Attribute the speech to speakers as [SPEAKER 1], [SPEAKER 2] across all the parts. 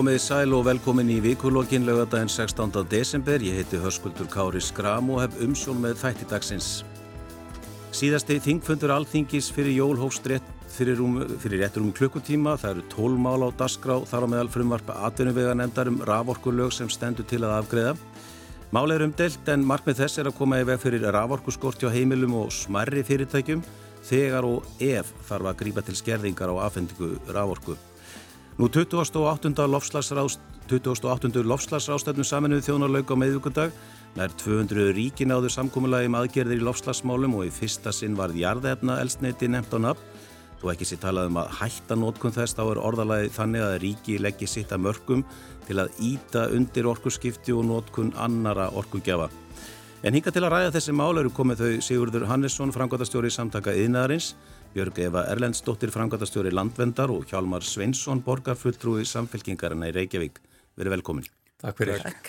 [SPEAKER 1] Komiði sæl og velkomin í vikulokkin lögadaginn 16. desember. Ég heiti Hörskuldur Kári Skram og hef umsjón með þættidagsins. Síðasti þingfundur alþingis fyrir jól hófst fyrir, um, fyrir réttur um klukkutíma. Það eru tólmál á dasgrá þar á meðal frumvarpa atvinnuvega nefndar um raforkulög sem stendur til að afgreða. Mál er umdelt en markmið þess er að koma í veg fyrir raforkuskort hjá heimilum og smerri fyrirtækjum þegar og ef þarf að grípa til skerðingar á afhendingu raforku. Nú 28. lofslagsrástefnu saminuð þjónarlaug á meðvíkundag nær 200 ríki náðu samkómulagi um aðgerðir í lofslagsmálum og í fyrsta sinn varð jarðefna eldsneiti nefnt á nafn. Þú ekki sér talað um að hætta nótkunn þess þá er orðalagi þannig að ríki leggji sitt að mörgum til að íta undir orkusskipti og nótkunn annara orkugjafa. En hinga til að ræða þessi mál eru komið þau Sigurður Hannesson, framgóttastjóri samtaka yðnaðarins Björg Eva Erlendsdóttir frangatastjóri Landvendar og Hjálmar Sveinsson borgarfulltrúi samfélkingarina í Reykjavík. Verið velkomin.
[SPEAKER 2] Takk fyrir. Takk.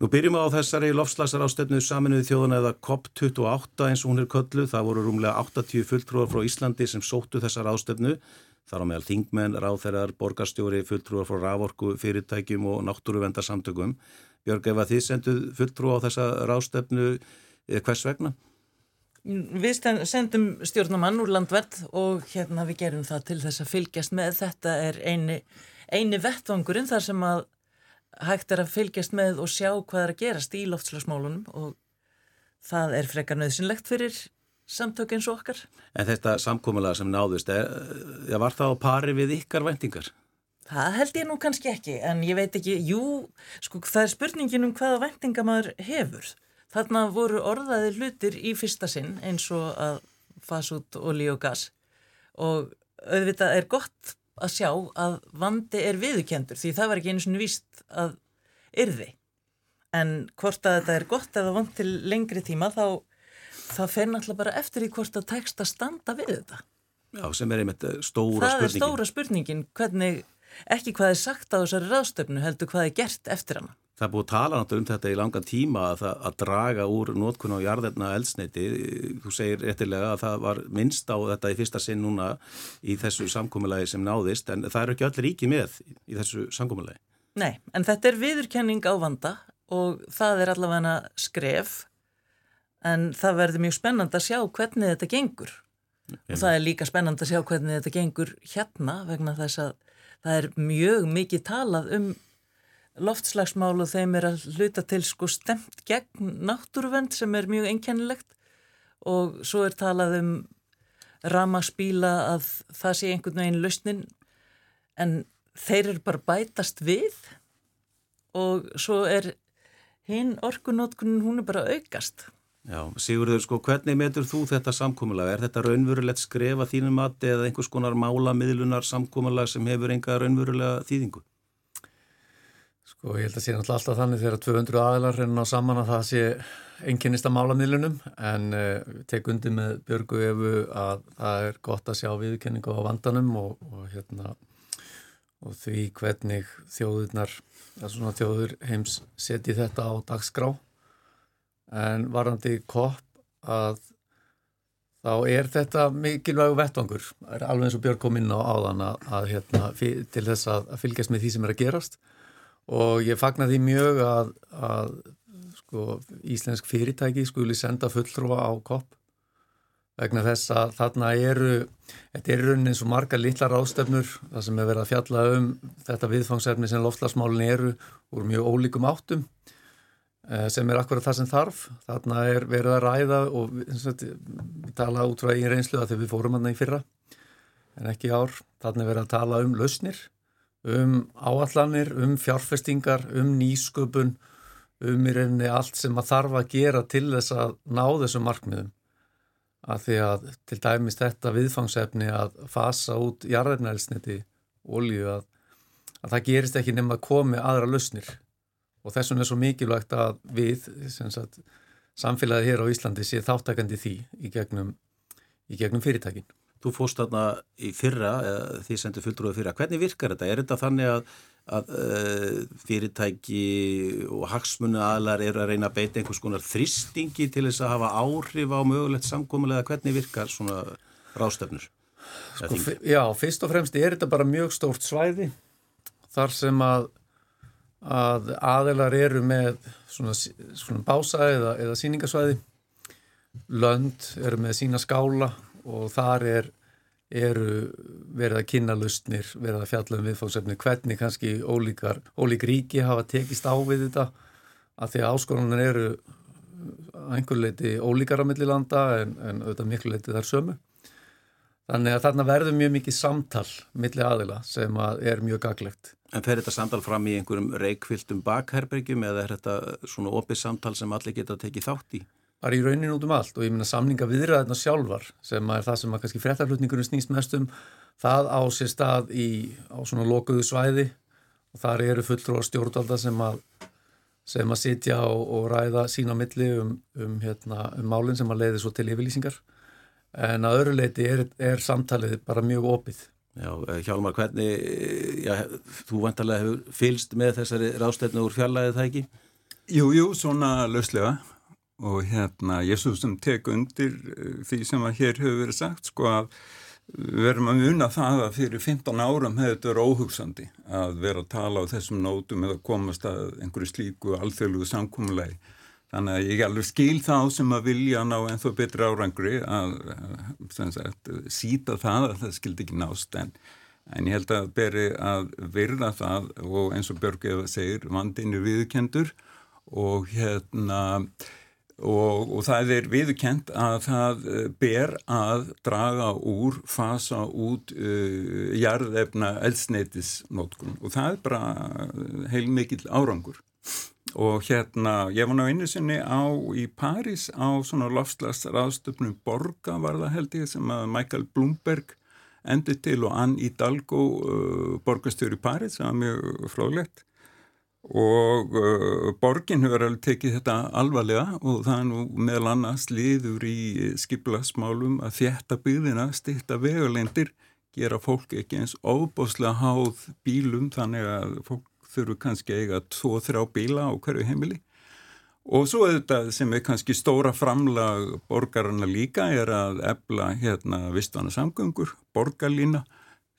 [SPEAKER 1] Nú byrjum við á þessari lofslagsar ástöfnu saminuði þjóðana eða COP28 eins og hún er köllu. Það voru rúmlega 80 fulltrúar frá Íslandi sem sóttu þessar ástöfnu. Þar á meðal þingmenn, ráþærar, borgarstjóri, fulltrúar frá rávorku, fyrirtækjum og náttúruvendarsamtökum. Björg Eva, þið senduð fulltrú á þessa rástöfnu hvers vegna?
[SPEAKER 3] Við sendum stjórnumann úr landverð og hérna við gerum það til þess að fylgjast með. Þetta er eini, eini vettvangurinn þar sem að hægt er að fylgjast með og sjá hvað er að gerast í loftslagsmálunum og það er frekar nöðsynlegt fyrir samtök eins og okkar.
[SPEAKER 1] En þetta samkómulega sem náðust, er, var það á pari við ykkar vendingar?
[SPEAKER 3] Það held ég nú kannski ekki, en ég veit ekki, jú, sko það er spurningin um hvaða vendinga maður hefur. Þarna voru orðaði hlutir í fyrsta sinn eins og að fasa út olí og gas og auðvitað er gott að sjá að vandi er viðkendur því það var ekki einu svona víst að yrði. En hvort að þetta er gott eða vant til lengri tíma þá það fer náttúrulega bara eftir í hvort að tekst að standa við þetta.
[SPEAKER 1] Já, sem er einmitt eh, stóra
[SPEAKER 3] það
[SPEAKER 1] spurningin.
[SPEAKER 3] Það er stóra spurningin, hvernig, ekki hvað er sagt á þessari ráðstöfnu heldur hvað er gert eftir hana.
[SPEAKER 1] Það er búið að tala náttúrulega um þetta í langan tíma að, það, að draga úr nótkunn á jarðefna eldsneiti. Þú segir réttilega að það var minnst á þetta í fyrsta sinn núna í þessu samkómulagi sem náðist en það eru ekki allir ríki með í þessu samkómulagi.
[SPEAKER 3] Nei, en þetta er viðurkenning á vanda og það er allavega skref en það verður mjög spennand að sjá hvernig þetta gengur. Og það er líka spennand að sjá hvernig þetta gengur hérna vegna þess að það er mjög mikið talað um loftslagsmál og þeim er að hluta til sko stemt gegn náttúruvend sem er mjög einkennilegt og svo er talað um ramaspíla að það sé einhvern veginn lausnin en þeir eru bara bætast við og svo er hinn orkunótkunin hún er bara aukast.
[SPEAKER 1] Já, Sigurður, sko, hvernig metur þú þetta samkómulag? Er þetta raunverulegt skrefa þínum að eða einhvers konar mála miðlunar samkómulag sem hefur enga raunverulega þýðingu?
[SPEAKER 2] Sko ég held að sé náttúrulega alltaf þannig þegar 200 aðilar reynar á saman að það sé einkennist að mála miðlunum. En uh, tek undir með Björgu Efu að það er gott að sjá viðkenningu á vandanum og, og, hérna, og því hvernig þjóðurnar, svona þjóður heims seti þetta á dagskrá. En varandi kopp að þá er þetta mikilvægu vettvangur, alveg eins og Björg kom inn á áðan að, að hérna, til þess að, að fylgjast með því sem er að gerast og ég fagnar því mjög að, að sko, íslensk fyrirtæki skuli senda fulltrúa á kopp vegna þess að þarna eru þetta er raunin eins og marga litlar ástöfnur það sem er verið að fjalla um þetta viðfangsefni sem loftlasmálin eru úr mjög ólíkum áttum eh, sem er akkurat það sem þarf. Þarna er verið að ræða og við tala út frá einn reynslu að þegar við fórum hann í fyrra en ekki ár, þarna er verið að tala um lausnir um áallanir, um fjárfestingar, um nýsköpun, um í reyninni allt sem að þarf að gera til þess að ná þessum markmiðum. Að því að til dæmis þetta viðfangsefni að fasa út jarðarnælsniti, olju, að, að það gerist ekki nema að komi aðra lausnir. Og þessum er svo mikilvægt að við, sagt, samfélagið hér á Íslandi, sé þáttakandi því í gegnum, í gegnum fyrirtækinn.
[SPEAKER 1] Þú fóst þarna í fyrra, því sendu fulltrúið fyrra. Hvernig virkar þetta? Er þetta þannig að, að uh, fyrirtæki og hagsmunni aðlar eru að reyna að beita einhvers konar þristingi til þess að hafa áhrif á mögulegt samkomulega? Hvernig virkar svona rástefnur?
[SPEAKER 2] Sko, já, fyrst og fremst er þetta bara mjög stórt svæði. þar sem að, að aðeilar eru með svona, svona bása eða, eða síningasvæði lönd eru með sína skála og þar er, eru verið að kynna lustnir, verið að fjalla um viðfóksefni hvernig kannski ólíkar, ólík ríki hafa tekist á við þetta að því að áskorunar eru einhver leiti ólíkar á millilanda en, en auðvitað miklu leiti þar sömu. Þannig að þarna verður mjög mikið samtal milli aðila sem að er mjög gaglegt.
[SPEAKER 1] En fer þetta samtal fram í einhverjum reikviltum bakherbergjum eða er þetta svona opið samtal sem allir geta tekið þátt í?
[SPEAKER 2] Bara í raunin út um allt og ég minna samninga viðræðina sjálfar sem er það sem að kannski fréttarflutningunum snýst mest um það á sér stað í, á svona lokuðu svæði og þar eru fulltrúar stjórnvalda sem að sem að sitja og, og ræða sína milli um, um, hérna, um málinn sem að leiði svo til yfirlýsingar en að öru leiti er, er samtalið bara mjög opið.
[SPEAKER 1] Já, eh, Hjálmar, hvernig, já, þú vantarlega hefur fylst með þessari rástefnu úr fjarlæðið það ekki?
[SPEAKER 4] Jú, jú, svona lauslega og hérna ég svo sem tek undir eh, því sem að hér hefur verið sagt sko að við verum að muna það að fyrir 15 árum hefur þetta verið óhugsandi að vera að tala á þessum nótum eða komast að einhverju slíku alþjóðlugu samkómulegi þannig að ég alveg skil þá sem að vilja ná ennþá betri árangri að sagt, síta það að það skildi ekki nást. En, en ég held að beri að virða það og eins og Björg eða segir vandinu viðkendur og hérna Og, og það er viðkent að það eh, ber að draga úr, fasa út uh, jarðefna eldsneitisnótkun og það er bara eh, heilmikið árangur. Og hérna, ég var ná einu sinni á í París á svona lofslagsraðstöfnum Borga var það held ég sem að Michael Bloomberg endur til og Ann Hidalgo uh, borgastjóri í París, það var mjög frólægt og uh, borgin hefur alveg tekið þetta alvarlega og það er nú meðal annars liður í skiplasmálum að þjætta byggðina, styrta vegulendir, gera fólk ekki eins óbáslega háð bílum þannig að fólk þurfu kannski eiga tvo-þrjá bíla á hverju heimili. Og svo þetta sem er kannski stóra framlag borgarna líka er að ebla hérna vistana samgöngur, borgarlína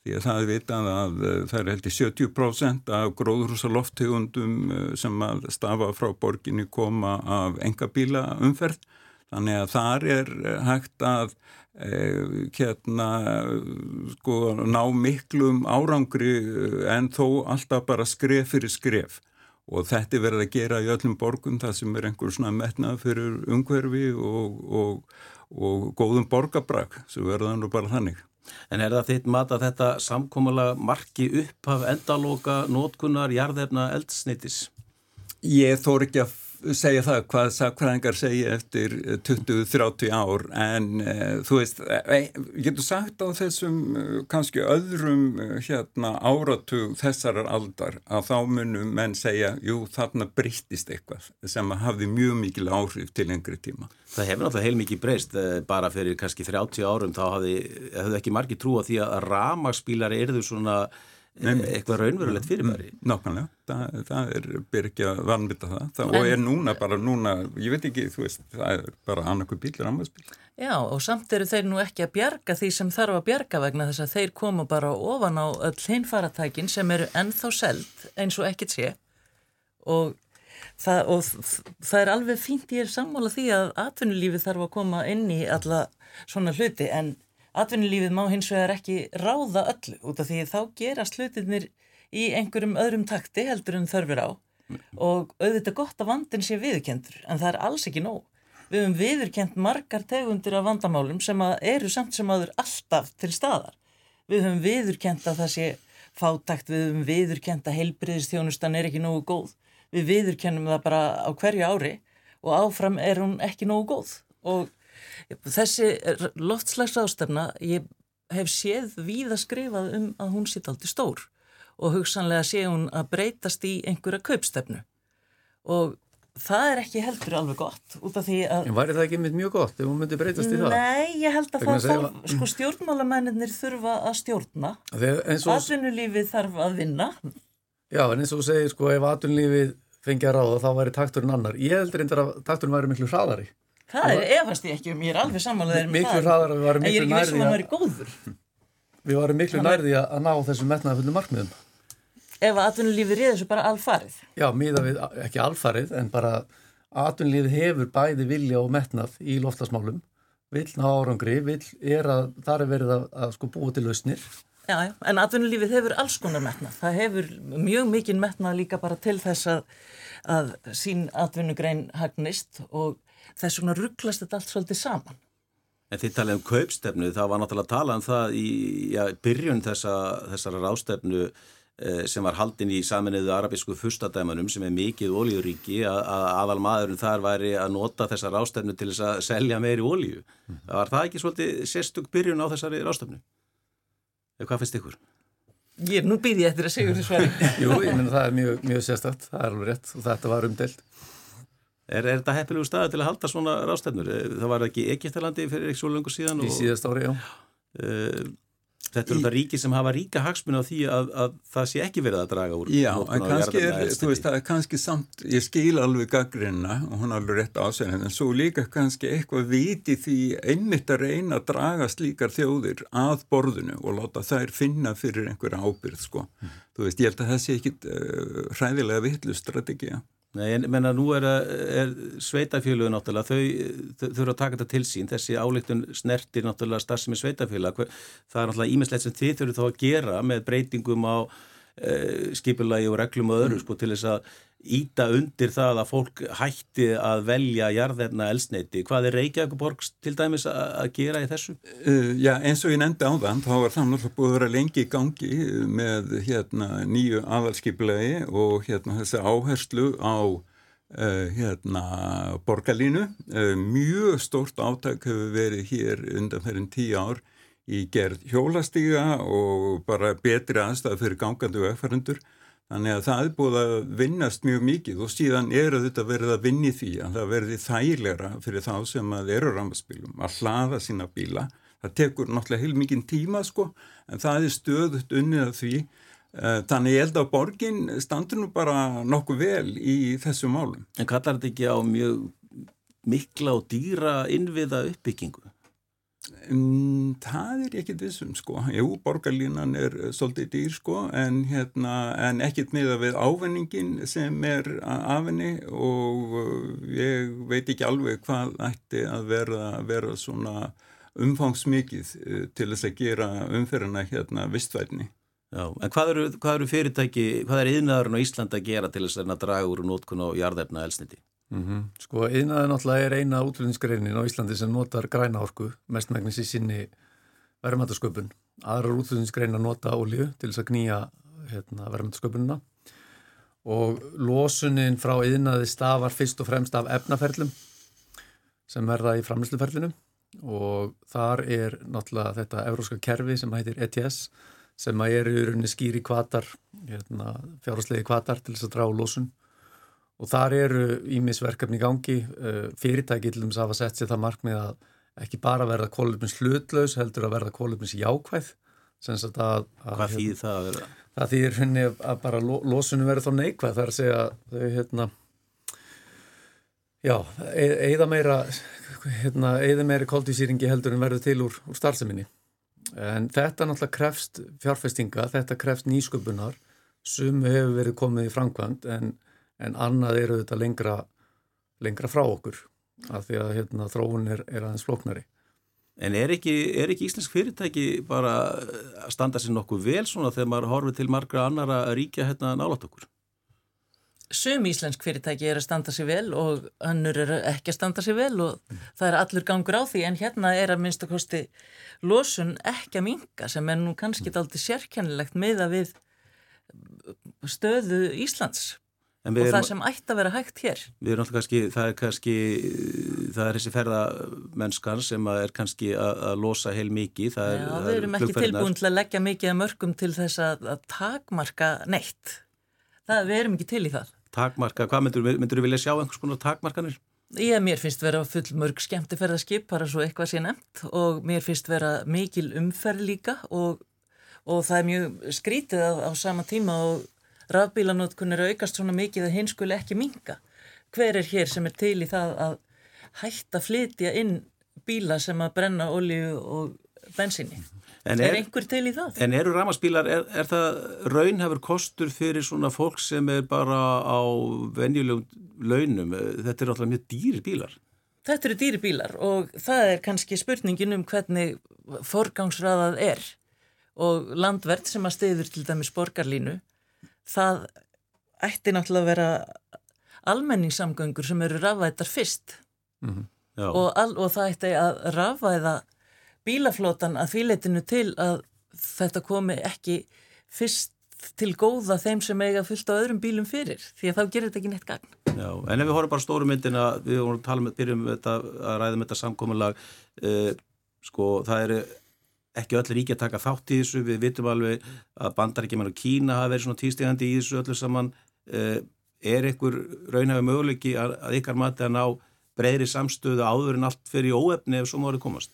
[SPEAKER 4] Því að það er vitað að eh, það er held í 70% af gróðrúsa loftegundum eh, sem að stafa frá borginni koma af engabíla umferð. Þannig að þar er eh, hægt að hérna, sko, ná miklum árangri en þó alltaf bara skref fyrir skref. Og þetta er verið að gera í öllum borgum það sem er einhver svona metnað fyrir umhverfi og, og, og góðum borgabrak sem verða nú bara þannig.
[SPEAKER 1] En er það þitt mat að þetta samkómala marki upp af endalóka nótkunnar jarðefna eldsnittis?
[SPEAKER 4] Ég þór ekki að segja það hvað sakfræðingar segja eftir 20-30 ár en uh, þú veist, uh, getur sagt á þessum kannski öðrum hérna áratug þessarar aldar að þá munum menn segja jú þarna breytist eitthvað sem hafði mjög mikil áhrif til yngri tíma.
[SPEAKER 1] Það hefur náttúrulega heil mikið breyst bara fyrir kannski 30 árum þá hafði, hefðu ekki margi trú á því að ramagsbílar erðu svona eitthvað raunverulegt fyrirbæri.
[SPEAKER 4] Mm, Nákvæmlega, það, það er byrjir ekki að vanvita það, það en, og er núna bara núna, ég veit ekki, þú veist það er bara annarku bílir, annarspíl
[SPEAKER 3] Já, og samt eru þeir nú ekki að bjarga því sem þarf að bjarga vegna þess að þeir koma bara ofan á öll hinfaratækin sem eru ennþá seld eins og ekkit sé. Og það, og það er alveg fínt ég er sammála því að atvinnulífi þarf að koma inn í alla svona hluti en atvinnulífið má hins vegar ekki ráða öllu út af því þá gerast hlutinir í einhverjum öðrum takti heldur en þörfur á og auðvitað gott að vandin sé viðkendur en það er alls ekki nóg. Við höfum viðurkent margar tegundir af vandamálum sem eru samt sem aður alltaf til staðar. Við höfum viðurkent að það sé fátakt, við höfum viðurkent að heilbriðistjónustan er ekki nógu góð. Við viðurkennum það bara á hverju ári og áfram er hún ekki nógu góð og Þessi loftslags ástafna, ég hef séð víða skrifað um að hún sitt aldrei stór og hugsanlega sé hún að breytast í einhverja kaupstefnu og það er ekki heldur alveg gott út af því að...
[SPEAKER 2] En væri það ekki mjög gott ef hún myndi breytast í það?
[SPEAKER 3] Nei, ég held að það þarf, sko stjórnmálamennir þurfa að stjórna, og... atvinnulífið þarf að vinna.
[SPEAKER 2] Já, en eins og þú segir sko ef atvinnulífið fengi að ráða þá væri takturinn annar. Ég heldur einnig að takturinn væri miklu hraðari.
[SPEAKER 3] Það er efast ég ekki um, ég er alveg samanlega
[SPEAKER 2] miklu hraðar að við varum miklu nærði
[SPEAKER 3] vissum að
[SPEAKER 2] við varum miklu nærði að ná þessum metnaðafullu markmiðum
[SPEAKER 3] ef atvinnulífið reyður þessu bara alfarið?
[SPEAKER 2] Já, miða við, ekki alfarið, en bara atvinnulífið hefur bæði vilja og metnað í loftasmálum, vill ná árangri, vill er að það er verið að, að sko búa til lausnir.
[SPEAKER 3] Já, já, en atvinnulífið hefur alls konar metnað. Það hefur mjög mikinn metnað líka bara til þess að, að sín atvinnugrein hagnist og þess vegna rugglast þetta allt svolítið saman.
[SPEAKER 1] En þið talið um kaupstefnu, það var náttúrulega að tala um það í já, byrjun þessa, þessara rástefnu eh, sem var haldin í saminuðu arabísku fyrstadæmanum sem er mikið ólíuríki að, að aðal maðurinn þar væri að nota þessa rástefnu til þess að selja meiri ólíu. Mm. Var það ekki svolítið sérstug byrjun á þessari rástefnu? Eða hvað finnst ykkur?
[SPEAKER 3] Ég, nú býð ég eftir að segja þessu svari.
[SPEAKER 2] Jú, ég menna það er mjög, mjög sérstakt, það er alveg rétt og þetta var umdelt.
[SPEAKER 1] Er, er þetta heppilegu staði til að halda svona rástefnur? Eh, það var ekki Egiptalandi fyrir ekki svo lengur síðan.
[SPEAKER 2] Í síðast ári, já.
[SPEAKER 1] Uh, þetta er þetta ríki sem hafa ríka hagsmun á því að, að það sé ekki verið að draga úr.
[SPEAKER 4] Já, en kannski er, þú veist, það er kannski samt, ég skil alveg gaggrinna og hún er alveg rétt ásegin, en svo líka kannski eitthvað viti því einmitt að reyna að draga slíkar þjóðir að borðinu og láta þær finna fyrir einhverja ábyrð, sko. Mm. Þú veist, ég held að það sé ekki uh, hræðilega.
[SPEAKER 1] Nei, en menna nú er, er sveitafjöluðu náttúrulega, þau, þurfa að taka þetta til sín, þessi álíktun snertir náttúrulega starfsemi sveitafjöla, það er náttúrulega ímislegt sem þið þurfu þá að gera með breytingum á e, skipulagi og reglum og öðru, mm. sko, til þess að íta undir það að fólk hætti að velja jarðefna elsneiti. Hvað er Reykjavík til dæmis að gera í þessu?
[SPEAKER 4] Uh, já, eins og ég nefndi á þann, þá var það náttúrulega búið að vera lengi í gangi með hérna, nýju aðalskipulegi og hérna, þessi áherslu á uh, hérna, borgarlínu. Uh, mjög stórt átæk hefur verið hér undan fyrir tíu ár í gerð hjólastíga og bara betri aðstæð fyrir gangandi og effarendur Þannig að það er búið að vinnast mjög mikið og síðan er þetta verið að vinni því að það verði þægilegra fyrir þá sem að eru rammarspilum að hlaða sína bíla. Það tekur náttúrulega heil mikið tíma sko en það er stöðut unnið af því. Eh, þannig ég held að borgin standur nú bara nokkuð vel í þessu málum.
[SPEAKER 1] En kallar þetta ekki á mjög mikla og dýra innviða uppbyggingu?
[SPEAKER 4] Um, það er ekkit vissum sko, jú, borgarlínan er svolítið dýr sko, en, hérna, en ekkit miða við ávenningin sem er af henni og uh, ég veit ekki alveg hvað ætti að vera, vera svona umfangsmikið uh, til þess að gera umferðina hérna vistvætni.
[SPEAKER 1] Já, en hvað eru, hvað eru fyrirtæki, hvað er yðnaðurinn á Íslanda að gera til þess að draga úr nótkun og jarðefna elsniti?
[SPEAKER 2] Mm -hmm. Sko einaði náttúrulega er eina útlunningsgreinin á Íslandi sem notar græna orku mestmægnis í sinni verðmættasköpun. Aðrar útlunningsgreinar nota ólíu til þess að knýja hérna, verðmættasköpununa og losunin frá einaði stafar fyrst og fremst af efnaferlum sem verða í framlýsluferlinu og þar er náttúrulega þetta euróska kerfi sem heitir ETS sem er í rauninni skýri kvatar, hérna, fjárhastlegi kvatar til þess að draga losun og þar eru ímisverkefni í gangi. Eh, fyrirtæki til þess að hafa sett sér það markmið að ekki bara verða kólumins hlutlaus heldur að verða kólumins jákvæð. Að,
[SPEAKER 1] að, Hvað þýðir það að vera?
[SPEAKER 2] Það þýðir henni að bara losunum verður þá neikvæð. Þar að segja þau hérna já, eða meira hérna, eða meira kóltísýringi heldur en verður til úr, úr starfseminni. En þetta náttúrulega krefst fjárfestinga, þetta krefst nýsköpunar. Sem hefur verið komið í framkvæmt en en annað eru þetta lengra, lengra frá okkur af því að hérna, þróun er, er aðeins floknari.
[SPEAKER 1] En er ekki, er ekki íslensk fyrirtæki bara að standa sér nokkuð vel svona þegar maður horfið til margra annara ríkja hérna nálat okkur?
[SPEAKER 3] Sum íslensk fyrirtæki er að standa sér vel og önnur er ekki að standa sér vel og mm. það er allur gangur á því en hérna er að minnstakosti losun ekki að minga sem er nú kannski mm. aldrei sérkjænilegt með að við stöðu Íslands og það erum, sem ætti að vera hægt hér.
[SPEAKER 1] Við erum alltaf kannski, það er kannski það er þessi ferðamennskan sem er kannski að, að losa heil mikið
[SPEAKER 3] það Já, er, við erum ekki tilbúin til að leggja mikið að mörgum til þess að, að takmarka neitt. Það, við erum ekki til í það.
[SPEAKER 1] Takmarka, hvað myndur við vilja sjá einhvers konar takmarkanir?
[SPEAKER 3] Ég, mér finnst vera full mörg skemmtiferðarskip bara svo eitthvað sé nefnt og mér finnst vera mikil umferð líka og, og það er mjög skrítið á, á sama tíma og rafbílanótkun er aukast svona mikið að hinn skuli ekki minga. Hver er hér sem er til í það að hætta flytja inn bíla sem að brenna olju og bensinni.
[SPEAKER 1] En
[SPEAKER 3] Er,
[SPEAKER 1] er,
[SPEAKER 3] einhver til í það?
[SPEAKER 1] en eru ramaspílar, er, er það raunhefur kostur fyrir svona fólk sem er bara á venjulegum launum? Þetta er alltaf mjög dýri bílar.
[SPEAKER 3] Þetta eru dýri bílar og það er kannski spurningin um hvernig forgangsraðað er og landverð sem að stiður til dæmis borgarlínu, það ætti náttúrulega að vera almenningssamgöngur sem eru rafvættar fyrst
[SPEAKER 1] Já,
[SPEAKER 3] og, al, og það ætti að rafvæða bílaflótan að fíleitinu til að þetta komi ekki fyrst til góða þeim sem eiga fullt á öðrum bílum fyrir því að þá gerir þetta ekki neitt gagn.
[SPEAKER 1] já. En ef við horfum bara stóru myndina, við vorum að tala með, byrjum þetta, að ræða með þetta samkomulag, uh, sko, það eru ekki öll ríki að taka þátt í þessu, við vitum alveg að bandaríkjumenn og Kína hafa verið svona týstegandi í þessu öllu saman. Uh, er einhver raunhefur möguleiki að, að ykkar mati að ná breyðri samstöðu áður en allt fyrir óefni ef svo má verið komast?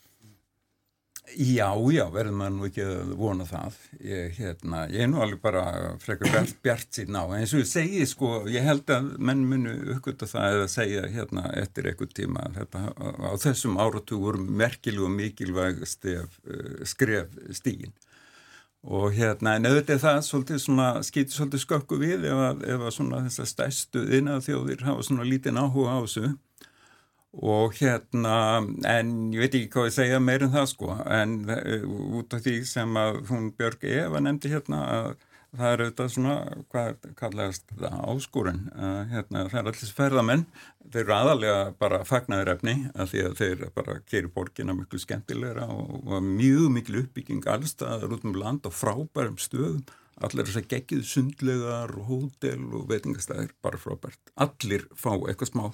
[SPEAKER 4] Já, já, verður maður nú ekki að vona það. Ég, hérna, ég er nú alveg bara frekar bjart, bjart síðan á. En eins og ég segi, sko, ég held að menn munu uppgötta það eða segja hérna eftir eitthvað tíma þetta á þessum áratug voru merkileg og mikilvæg stef, uh, skref stígin. Og hérna, en auðvitað það svolítið svona, skýtur svolítið skökku við ef að, ef að svona þessar stæstu innað þjóðir hafa svona lítinn áhuga á þessu og hérna, en ég veit ekki hvað ég segja meir en það sko, en uh, út af því sem að hún Björg Eva nefndi hérna að það er auðvitað svona, hvað kallast það, áskorun, hérna, það er allir ferðamenn, þeir eru aðalega bara fagnaður efni að því að þeir bara gerir borgina miklu skemmtilegra og, og mjög miklu uppbygging allstaðar út um land og frábærum stöðum, allir þess að geggið sundlegar og hótel og veitingastæðir, bara frábært, allir fá eitthvað smá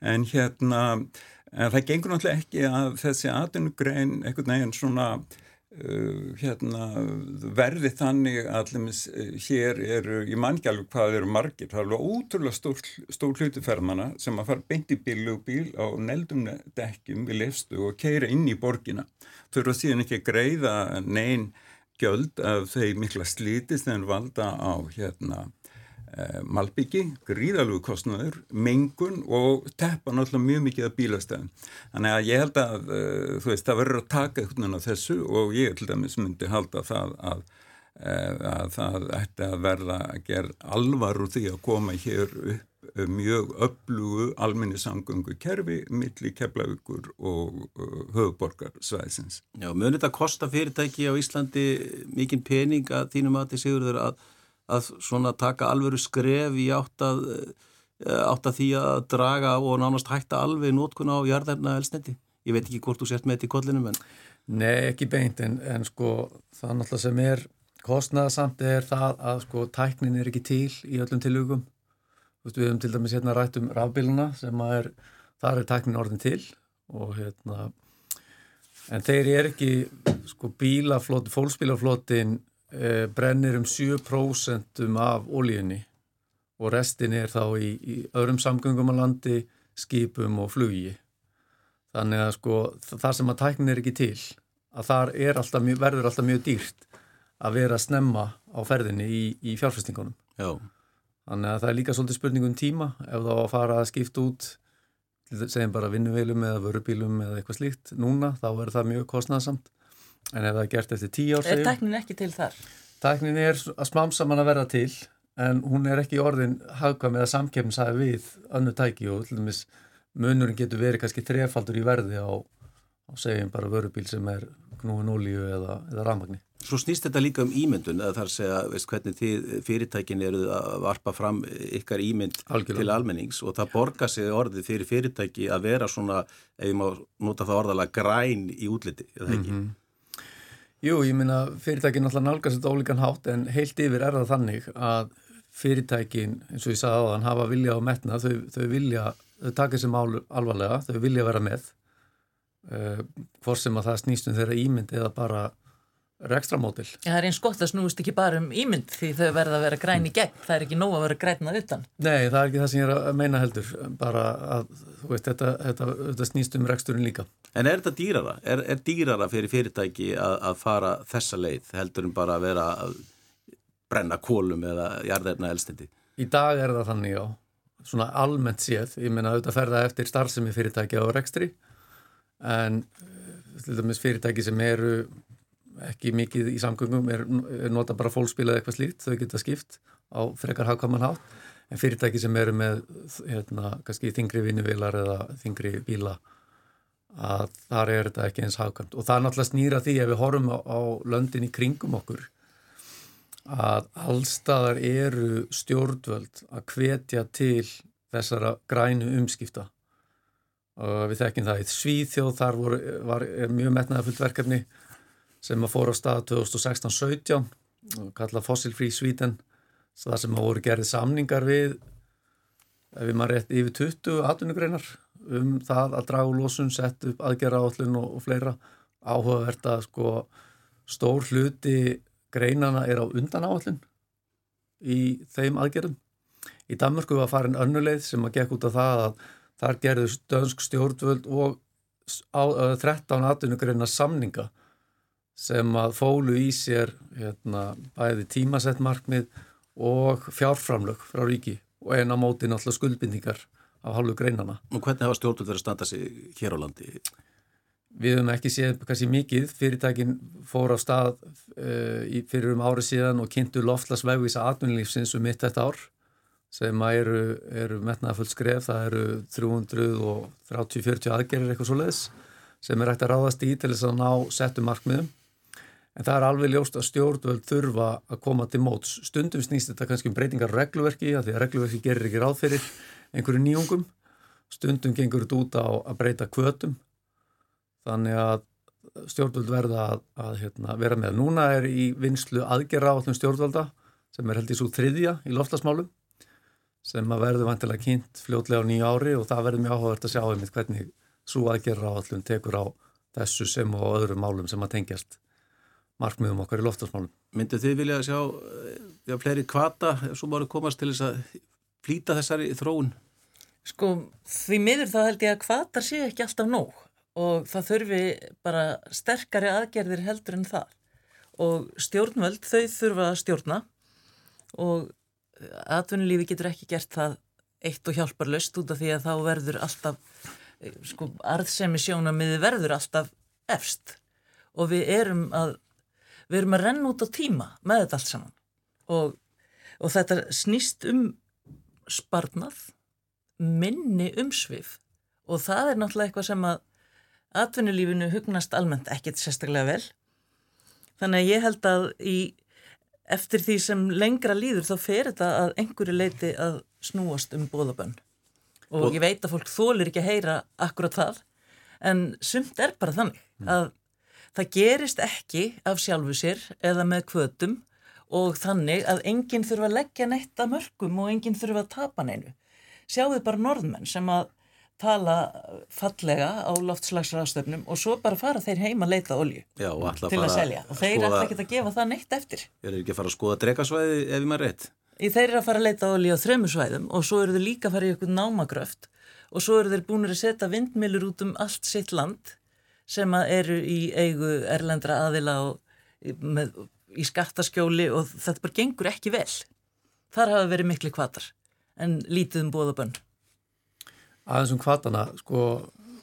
[SPEAKER 4] en hérna en það gengur náttúrulega ekki að þessi atvinnugrein einhvern veginn svona uh, hérna verði þannig allumis uh, hér eru, ég man ekki alveg hvað eru margir, það er alveg ótrúlega stór, stór hlutuferðmanna sem að fara beint í bílugubíl á neldum dekkjum við lefstu og keira inn í borgina. Þurfa síðan ekki að greiða neyn gjöld af þeir mikla slítist en valda á hérna malbyggi, gríðalögu kostnöður, mengun og teppa náttúrulega mjög mikið af bílastæðum. Þannig að ég held að uh, þú veist, það verður að taka eitthvað á þessu og ég til dæmis myndi halda það að, uh, að það ætti að verða að gera alvar úr því að koma hér upp mjög öflugu alminni samgöngu kerfi milli keflavíkur og höfuborgarsvæðsins.
[SPEAKER 1] Já, munið þetta kosta fyrirtæki á Íslandi mikinn pening að þínum að þið séur að að svona taka alveru skref í átt að, átt að því að draga og nánast hætta alveg nótkun á jarðefna elsnetti. Ég veit ekki hvort þú sért með þetta í kollinum en...
[SPEAKER 2] Nei, ekki beint en, en sko það náttúrulega sem er kostnaðasamt er það að sko tæknin er ekki til í öllum tilugum. Við höfum til dæmis hérna rætt um rafbíluna sem er, þar er tæknin orðin til og hérna en þeir eru ekki sko bílaflótin, fólksbílaflótin e, brennir um 7% af ólíunni og restin er þá í, í öðrum samgöngum á landi, skipum og flugi. Þannig að sko þar sem að tæknin er ekki til, að þar alltaf verður alltaf mjög dýrt að vera að snemma á ferðinni í, í fjárfestingunum.
[SPEAKER 1] Já.
[SPEAKER 2] Þannig að það er líka svolítið spurningum tíma ef þá að fara að skipta út, segjum bara vinnuveilum eða vörubílum eða eitthvað slíkt núna, þá er það mjög kostnæðsamt. En ef það er gert eftir tíu ár.
[SPEAKER 3] Er tæknin ekki til þar?
[SPEAKER 2] Tæknin er að smamsaman að vera til en hún er ekki orðin hagkvæm eða samkefnsæði við önnu tæki og til dæmis munurinn getur verið kannski trefaldur í verði á, á segjum bara vörubíl sem er knúin ólíu eða, eða rafmagni.
[SPEAKER 1] Svo snýst þetta líka um ímyndun eða þar segja, veist hvernig þið fyrirtækin eru að varpa fram ykkar ímynd Algjörlega. til almennings og það borgar sig orðið fyrir fyrirtæki að vera svona, ef ég má nota það orðalega, græn í útliti, eða ekki? Mm -hmm.
[SPEAKER 2] Jú, ég minna fyrirtækin náttúrulega nálgast þetta ólíkan hátt en heilt yfir er það þannig að fyrirtækin, eins og ég sagði á þann, hafa vilja á metna, þau, þau vilja, þau taka sem alvarlega, þau vilja vera með, uh, hvort sem að það snýstum þeirra ímynd eða bara rekstramótil.
[SPEAKER 3] Ja, það er eins gott að snúist ekki bara um ímynd því þau verða að vera græn í gegn, það er ekki nóg að vera grænað utan.
[SPEAKER 2] Nei, það er ekki það sem ég er að meina heldur, bara að veist, þetta, þetta, þetta snýst um reksturinn líka.
[SPEAKER 1] En er þetta dýrara? Er, er dýrara fyrir fyrirtæki að, að fara þessa leið heldur en bara að vera að brenna kólum eða jarðefna elstindi?
[SPEAKER 2] Í dag er það þannig, já. Svona almennt séð, ég meina auðvitað ferða eftir starfsemi fyrirtæki á rekstri en dæmis fyrirtæki sem eru ekki mikið í samgöngum er, er nota bara fólkspil eða eitthvað slíkt, þau geta skipt á frekar hagkvæman hátt en fyrirtæki sem eru með hérna, kannski þingri vinnuvilar eða þingri bíla að þar er þetta ekki eins hagkvæmt. Og það er náttúrulega snýra því ef við horfum á, á löndin í kringum okkur að allstaðar eru stjórnvöld að hvetja til þessara grænu umskipta. Og við þekkjum það í Svíþjóð þar voru, var mjög metnaða fullt verkefni sem að fóra á stað 2016-17 og kalla Fossil Free Sweden það sem að voru gerðið samningar við ef við maður rétt yfir 20 atvinnugreinar um það að draga úr losun, setja upp aðgerra áallun og, og fleira áhugavert að sko stór hluti greinana er á undan áallun í þeim aðgerðum. Í Danmörku var farin önnuleið sem að gekk út af það að þar gerðu dönsk stjórnvöld og á, 13 atvinnugreina samninga sem að fólu í sér hérna, bæði tímasett markmið og fjárframlög frá ríki og eina móti náttúrulega skuldbindingar af halvu greinana.
[SPEAKER 1] Og hvernig hafa stjórnvöld verið að standa sig hér á landi?
[SPEAKER 2] Við höfum ekki séð kannski mikið, fyrirtækin fór á stað uh, fyrir um árið síðan og kynntu loftlasvegvísa atvinnlífsins um mitt þetta ár sem eru, eru metnaða fullt skref, það eru 330-40 aðgerir eitthvað svo leiðis sem er hægt að ráðast í til þess að ná settu markmiðum En það er alveg ljóst að stjórnvöld þurfa að koma til móts. Stundum snýst þetta kannski um breytingar regluverki, að því að regluverki gerir ekki ráð fyrir einhverju nýjungum. Stundum gengur þetta út á að breyta kvötum. Þannig að stjórnvöld verða að, að hérna, vera með. Núna er í vinslu aðgerra á allum stjórnvölda, sem er held í svo þriðja í loftasmálum, sem að verður vantilega kynnt fljótlega á nýja ári og það verður mjög áhugavert að sjá einmitt hvernig svo aðgerra á allum tekur á þessu sem og öðrum málum sem að tengjast markmiðum okkar í loftasmálum.
[SPEAKER 1] Myndu þið vilja að sjá já, fleiri kvata ef svo máru komast til þess að flýta þessari þróun?
[SPEAKER 3] Sko, því miður þá held ég að kvatar séu ekki alltaf nóg og það þurfi bara sterkari aðgerðir heldur en það og stjórnvöld þau þurfa að stjórna og atvinnulífi getur ekki gert það eitt og hjálparlöst út af því að þá verður alltaf sko, arðsemi sjónamiði verður alltaf efst. Og við erum að við erum að renna út á tíma með þetta allt saman. Og, og þetta snýst um sparnað, minni umsvið og það er náttúrulega eitthvað sem að atvinnulífinu hugnast almennt ekkert sérstaklega vel. Þannig að ég held að í, eftir því sem lengra líður þá fer þetta að einhverju leiti að snúast um bóðabönn og, ég veit að fólk þólir ekki að heyra akkurat það en sumt er bara þannig mm. að það gerist ekki af sjálfu sér eða með kvötum og þannig að enginn þurfa að leggja neitt að mörgum og enginn þurfa að tapa neinu. Sjáðu bara norðmenn sem að tala fallega á loftslagsraðstöfnum og svo bara fara þeir heima að leita olju
[SPEAKER 1] Já,
[SPEAKER 3] til að selja og þeir skoða, ætla ekki að gefa það neitt eftir.
[SPEAKER 1] Þeir eru ekki að fara að skoða drekasvæði ef ég maður rétt?
[SPEAKER 3] Í þeir eru að fara að leita olju á þremu svæðum og svo eru þeir líka að fara í eitthvað námagröft og svo eru þeir búinir að setja vindmilur út um allt sitt land sem eru í eigu erlendra aðila og með í skattaskjóli og þetta bara gengur ekki vel. Þar hafa verið miklu kvatar en lítið um bóðabönn.
[SPEAKER 2] Aðeins um kvatana, sko,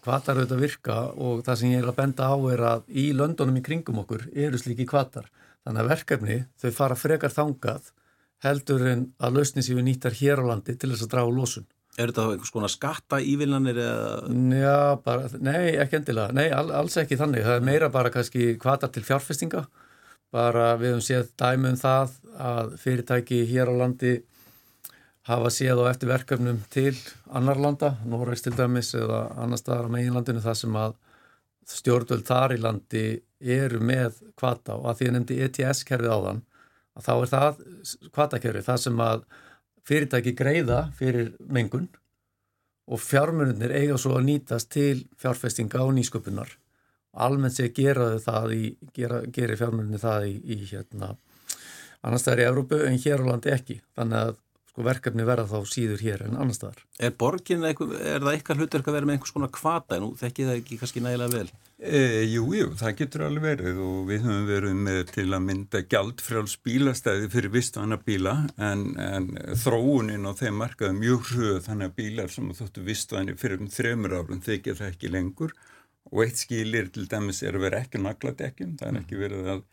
[SPEAKER 2] kvatar auðvitað virka og það sem ég er að benda á er að í löndunum í kringum okkur eru slíki kvatar. Þannig að verkefni, þau fara frekar þangað heldur en að lausni séu nýttar hér á landi til þess að draga lósun.
[SPEAKER 1] Er þetta einhvers konar skatta ívillanir eða?
[SPEAKER 2] Já, bara, nei, ekki endilega. Nei, all, alls ekki þannig. Það er meira bara kannski kvatar til fjárfestinga bara við höfum séð dæmum það að fyrirtæki hér á landi hafa séð á eftir verkefnum til annar landa, Norregs til dæmis eða annar staðar á meginlandinu þar sem að stjórnvöld þar í landi eru með kvata og að því að nefndi ETS-kerfið á þann að þá er það kvatakerfið, það sem að fyrirtæki greiða fyrir mengun og fjármunir eiga svo að nýtast til fjárfestinga og nýsköpunar almennt sé gera það í, gera, gera fjármjörnni það í, í hérna, annar staðar í Evrópu en hér á landi ekki. Þannig að sko, verkefni verða þá síður hér en annar staðar.
[SPEAKER 1] Er borgin, er það eitthvað hlutverk að vera með einhvers konar kvata en þú þekkið það ekki kannski nægilega vel?
[SPEAKER 4] E, jú, jú, það getur alveg verið og við höfum verið með til að mynda gjaldfrjáls bílastæði fyrir vistvæna bíla en, en þróunin og þeim markaði mjög hröð þannig að bílar sem þóttu vistvæni fyrir um þremur árum þykir það ekki lengur og eitt skilir til dæmis er að vera ekki nagladekkjum, það er ekki verið að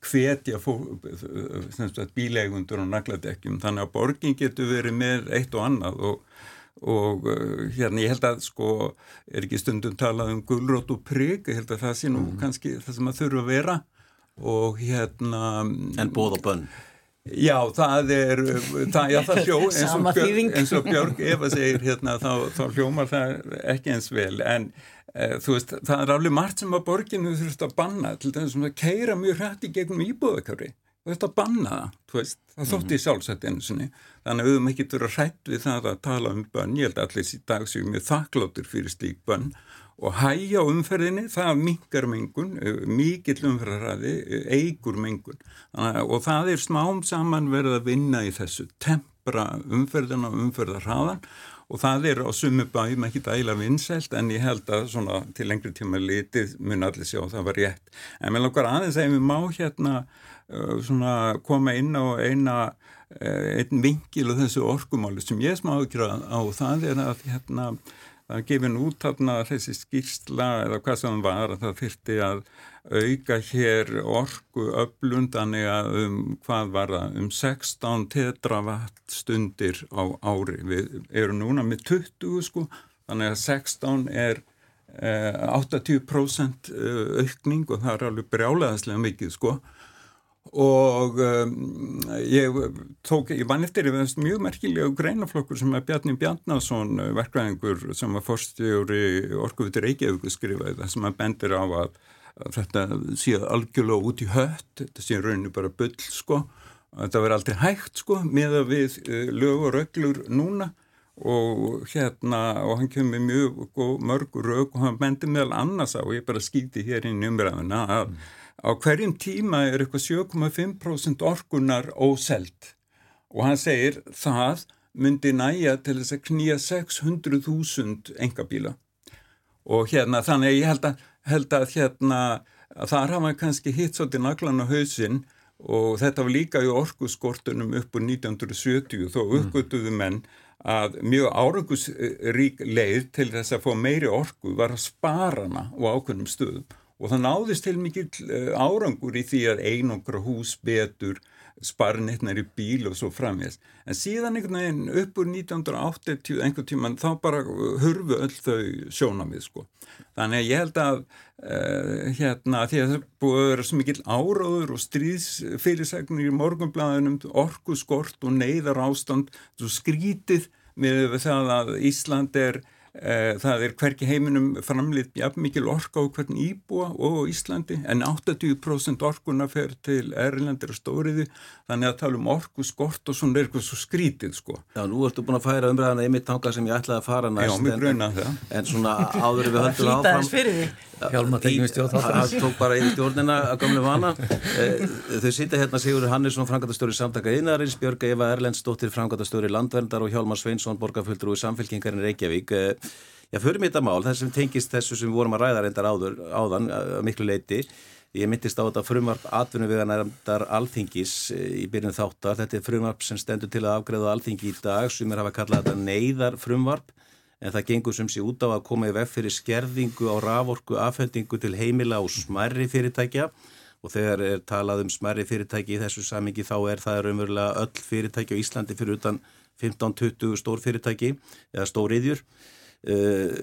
[SPEAKER 4] hvetja bíleigundur og nagladekkjum. Þannig að borgin getur verið með eitt og annað. Og, og uh, hérna ég held að sko er ekki stundum talað um gullrótt og prigg, ég held að það sé nú mm. kannski það sem að þurfa að vera. Og hérna
[SPEAKER 1] En bóð og bönn.
[SPEAKER 4] Já, það er, það, já, það hljó, eins og, og Björg Eva segir hérna, þá, þá hljómar það ekki eins vel, en þú veist, það er alveg margt sem að borginu þurft að banna, til þess að keira mjög hrætti gegnum íbúðakári, þú veist að banna það, þú veist, það þótti í sjálfsætt einu sinni, þannig að við höfum ekki þurft að hrætt við það að tala um bönn, ég held allir í dag séum mjög þakkláttur fyrir slík bönn, og hægja umferðinni, það mingar mengun, eh, mikill umferðarraði, eh, eigur mengun. Og það er smám saman verið að vinna í þessu, tempra umferðina og umferðarraðan og það er á sumu bæum ekki dæla vinsælt en ég held að svona til lengri tíma litið mun allir sjá það var rétt. En mér langar aðeins að við má hérna uh, svona koma inn á eina einn vingil og þessu orkumáli sem ég smá ekki á það er að hérna það er gefin út þarna þessi skýrsla eða hvað sem var að það fyrti að auka hér orgu öflundanir um hvað var það um 16 tetravatt stundir á ári. Við erum núna með 20 sko þannig að 16 er eh, 80% eh, aukning og það er alveg brjálegaðslega mikið sko og um, ég tók, ég vann eftir mjög merkilega greinaflokkur sem er Bjarni Bjarnason uh, verkvæðingur sem var forstjóri Orkuvitur Reykjavík skrifaði það sem að bendir á að, að þetta sé algjörlega út í hött, þetta sé rauninu bara bull sko, þetta verður aldrei hægt sko með að við uh, lög og röglur núna. Og hérna og hann kemur mjög mörg rög og hann bendir meðal annars á, ég bara skýti hér inn umræðuna að mm á hverjum tíma er eitthvað 7,5% orkunar óselt og hann segir það myndi næja til þess að knýja 600.000 engabíla og hérna þannig ég held að, held að hérna að þar hafa kannski hitt svolítið naglan á hausinn. Og þetta var líka í orkuskortunum upp úr 1970 þó mm. uppgötuðu menn að mjög árangusrík leið til þess að fá meiri orku var að spara hana á ákveðnum stöðum og það náðist til mikill eh, árangur í því að einungra hús betur sparnitnar í bíl og svo framvegst. En síðan einhvern veginn upp úr 1980 einhvern tíman þá bara hurfu öll þau sjónamið sko. Þannig að ég held að uh, hérna því að það búið að vera svo mikill áráður og stríðsfyrirsegnir í morgunblæðunum, orku skort og neyðar ástand, svo skrítið með það að Ísland er Eh, það er hverki heiminum framlið jafn mikil orka á hvern íbúa og Íslandi en 80% orkuna fer til Erlendir og Stóriði þannig að tala um orku skort og svona er eitthvað svo skrítið sko.
[SPEAKER 1] Já, nú ertu búin að færa umræðana einmitt tanga sem ég ætlaði að fara næst.
[SPEAKER 4] Já, mér grunna það.
[SPEAKER 1] En svona áður við höldum áfram. Það tók bara í stjórnina að gamlu vana eh, þau sýta hérna Sigur Hannesson frangatastöru samtaka Einarins, Björg Eva Erlendsdóttir frangatastöru Landverndar og Hjálmar Sveinsson borgarfulltrúi samfélkingarinn Reykjavík eh, Já, förum við þetta mál, þess sem tengist þessu sem við vorum að ræða reyndar áður, áðan miklu leiti Ég myndist á þetta frumvarp atvinnuveganæramdar alþingis í byrjun þáttar. Þetta er frumvarp sem stendur til að afgreða alþingi í dag sem er hafa kallað þetta neyðar frumvarp en það gengur sem sé út á að koma í vef fyrir skerðingu á raforku afhendingu til heimila og smerri fyrirtækja og þegar er talað um smerri fyrirtæki í þessu samingi þá er það raunverulega öll fyrirtæki á Íslandi fyrir utan 15-20 stór fyrirtæki eða stóriðjur. Eh,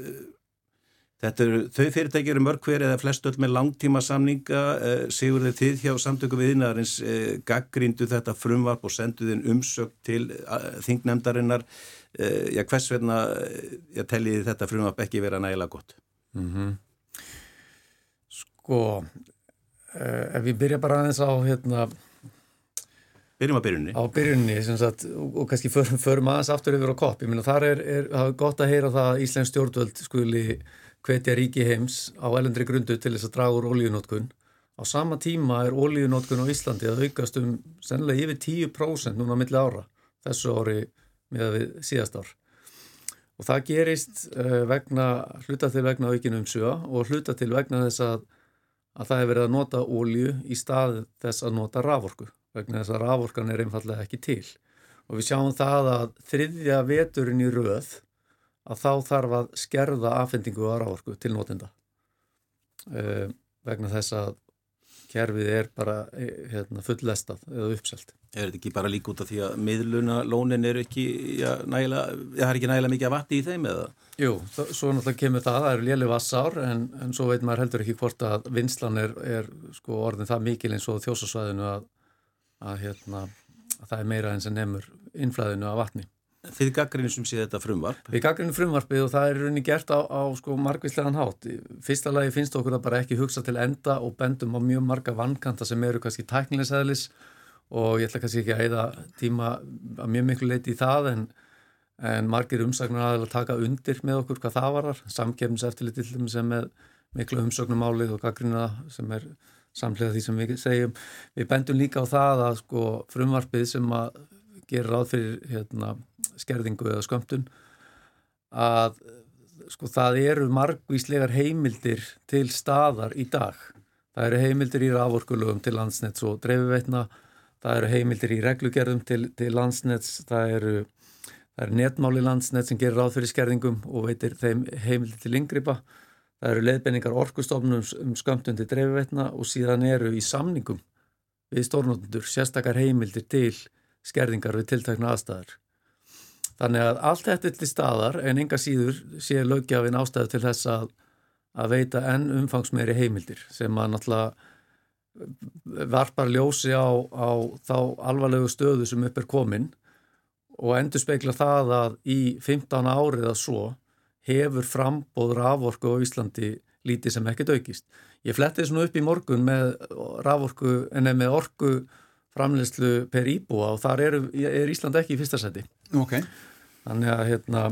[SPEAKER 1] þetta eru, þau fyrirtæki eru mörg hver eða flest öll með langtíma samninga eh, sigur þeir til hjá samtöku viðinarins eh, gaggríndu þetta frumvarp og senduð inn umsökt til þingnefndarinnar. Já, hvers vegna ég telli þetta frumvarp ekki vera nægilega gott? Mm -hmm.
[SPEAKER 2] Sko ef við byrja bara aðeins á hérna
[SPEAKER 1] Byrjum á byrjunni
[SPEAKER 2] Á byrjunni, sagt, og, kannski förum, förum aðeins aftur yfir á kopp, ég minna þar er, er, gott að heyra það að Íslands stjórnvöld skuli hvetja ríki heims á elendri grundu til þess að draga úr ólíunótkun á sama tíma er ólíunótkun á Íslandi að aukast um sennilega yfir 10% núna milli ára þessu ári með síðast ár. Og það gerist uh, vegna, hluta til vegna aukinu um sjö og hluta til vegna þess að, að það er verið að nota ólju í stað þess að nota raforku, vegna þess að raforkan er einfallega ekki til. Og við sjáum það að þriðja veturinn í röð að þá þarf að skerða afhendingu á raforku til notenda. uh, vegna þess að kerfið er bara hérna, fullestað eða uppselt.
[SPEAKER 1] Er þetta ekki bara líka út af því að miðluna lónin er ekki, já, nægilega, það er ekki nægilega mikið að vatti í þeim eða?
[SPEAKER 2] Jú, svo náttúrulega kemur það, það eru léli vassár en, en svo veit maður heldur ekki hvort að vinslan er, er sko orðin það mikil eins og þjósasvæðinu að, að, hérna, að það er meira eins en nefnur innflæðinu af vatni.
[SPEAKER 1] Þið gaggrinni sem sé þetta frumvarp?
[SPEAKER 2] Við gaggrinni frumvarpið og það er rauninni gert á, á sko margvíslegan hátt. Fyrsta lagi finnst okkur að bara ekki hugsa til enda og bendum á mjög marga vankanta sem eru kannski tæknilegsæðlis og ég ætla kannski ekki að eida tíma að mjög miklu leiti í það en, en margir umsagnar aðeins að taka undir með okkur hvað það varar. Samkefnis eftirlit til þeim sem er miklu umsögnumálið og gaggrina sem er samlega því sem við segjum. Við bendum líka á það að sko frumvarpið sem að gera ráð fyrir hérna, skerðingu eða skömmtun að sko það eru margvíslegar heimildir til staðar í dag. Það eru heimildir í raforkulögum til landsnets og dreifveitna, það eru heimildir í reglugerðum til, til landsnets, það eru, það eru netmáli landsnets sem gerir ráð fyrir skerðingum og veitir þeim heimildir til yngripa. Það eru leiðbenningar orkustofnum um skömmtun til dreifveitna og síðan eru í samningum við stórnóttundur sérstakar heimildir til skerðingar við tiltakna aðstæður. Þannig að allt þetta er til staðar en enga síður sé lögjafin ástæðu til þess að, að veita enn umfangsmeiri heimildir sem að náttúrulega varpar ljósi á, á þá alvarlegu stöðu sem upp er komin og endur speikla það að í 15 árið að svo hefur frambóð raforku á Íslandi lítið sem ekkert aukist. Ég fletti þess nú upp í morgun með raforku en með orku framleyslu per íbúa og þar er, er Ísland ekki í fyrsta seti.
[SPEAKER 4] Ok.
[SPEAKER 2] Þannig að hérna,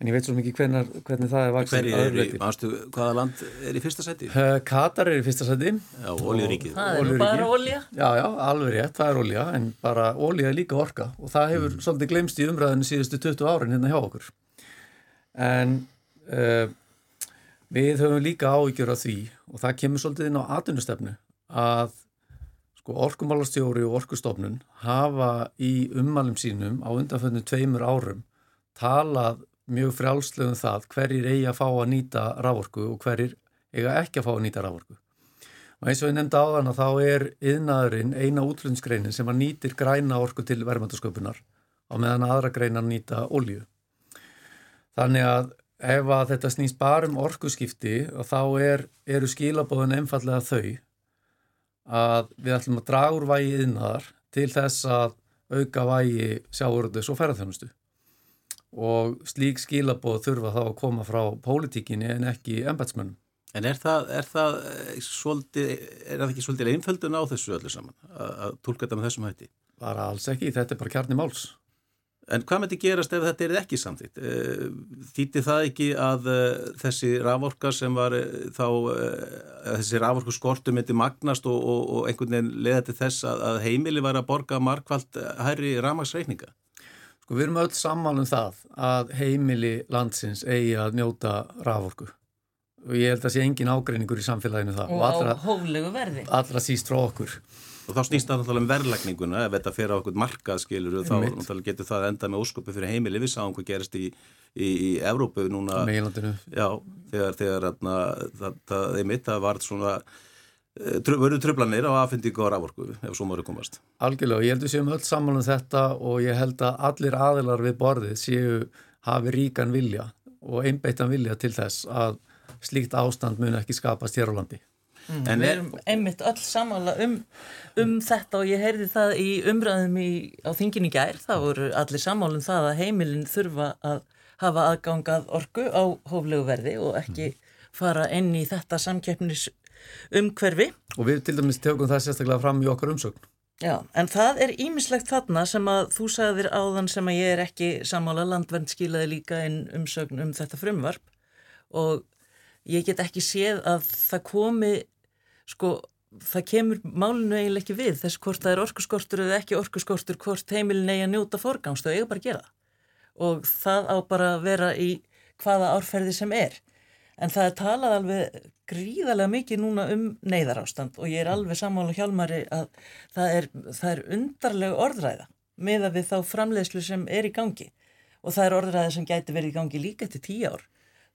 [SPEAKER 2] en ég veit svo mikið hvernig, hvernig það er vaksið.
[SPEAKER 1] Er mástu, hvaða land er í fyrsta seti?
[SPEAKER 2] Uh, Katar er í fyrsta seti.
[SPEAKER 1] Já, oljuríkið.
[SPEAKER 3] Það er bara olja.
[SPEAKER 2] Já, já, alveg rétt, það er olja, en bara olja er líka orka og það hefur mm. svolítið glemst í umræðinu síðustu 20 árin hérna hjá okkur. En uh, við höfum líka áhyggjur af því og það kemur svolítið inn á atvinnustefnu að sko orkumálarstjóri og orkustofnun hafa í ummælum sínum á undanföndu tveimur árum talað mjög frjálslegum það hverjir eigi að fá að nýta rávorku og hverjir eiga ekki að fá að nýta rávorku. Og eins og ég nefndi á þann að þá er yðnaðurinn eina útlunnsgreinin sem að nýtir græna orku til verðmættasköpunar á meðan aðra greinar nýta olju. Þannig að ef að þetta snýst bara um orkuskipti þá er, eru skilabóðin einfallega þau að við ætlum að draga úr vægi innar til þess að auka vægi sjáuröldus og ferðarþjónustu og slík skilaboð þurfa þá að koma frá pólitíkinni en ekki ennbætsmönnum.
[SPEAKER 1] En er það, er það eh, svolítið, er það ekki svolítið einföldun á þessu öllu saman að, að tólka þetta með þessum hætti?
[SPEAKER 2] Bara alls ekki, þetta er bara kjarni máls.
[SPEAKER 1] En hvað með þetta gerast ef þetta er ekki samþýtt? Eh, þýtti það ekki að uh, þessi raforka sem var uh, þá, þessi raforku skortu myndi magnast og, og, og einhvern veginn leða til þess að, að heimili var að borga markvallt hærri ramagsreikninga?
[SPEAKER 2] Sko við erum öll sammál um það að heimili landsins eigi að njóta raforku og ég held að sé engin ágreiningur í samfélaginu það.
[SPEAKER 3] Og, og allra, á hóflegu verði.
[SPEAKER 2] Allra síst frá okkur.
[SPEAKER 1] Og þá snýst það náttúrulega um verðlagninguna, ef þetta fer á okkur markað skilur, þá náttúrulega getur það enda með ósköpu fyrir heimili, við sáum hvað gerist í, í, í Evrópu núna. Já, þegar, þegar atna, það, það er mitt, það var svona, verður tröflanir á aðfendingu á rávorku, ef svo maður komast.
[SPEAKER 2] Algjörlega, ég held að við séum öll saman um þetta og ég held að allir aðilar við borðið séu hafi ríkan vilja og einbeittan vilja til þess að slíkt ástand mun ekki skapast hér á landi.
[SPEAKER 3] Mm, en við erum einmitt öll samála um, um þetta og ég heyrði það í umræðum í, á þingin í gær, það voru allir samálum það að heimilin þurfa að hafa aðgangað orgu á hóflegu verði og ekki fara inn í þetta samkeppnis umhverfi.
[SPEAKER 2] Og við til dæmis tökum það sérstaklega fram í okkar umsögn.
[SPEAKER 3] Já, en það er ímislegt þarna sem að þú sagðir áðan sem að ég er ekki samála landvernd skilaði líka inn umsögn um þetta frumvarp og ég get ekki séð að það komi sko það kemur málinu eiginlega ekki við þess hvort það er orkuskortur eða ekki orkuskortur hvort heimilin eigi að njóta forgangs þau eiga bara að gera og það á bara að vera í hvaða árferði sem er. En það er talað alveg gríðarlega mikið núna um neyðarástand og ég er alveg sammála hjálmari að það er, það er undarlega orðræða með að við þá framleiðslu sem er í gangi. Og það er orðræða sem gæti verið í gangi líka til tíu ár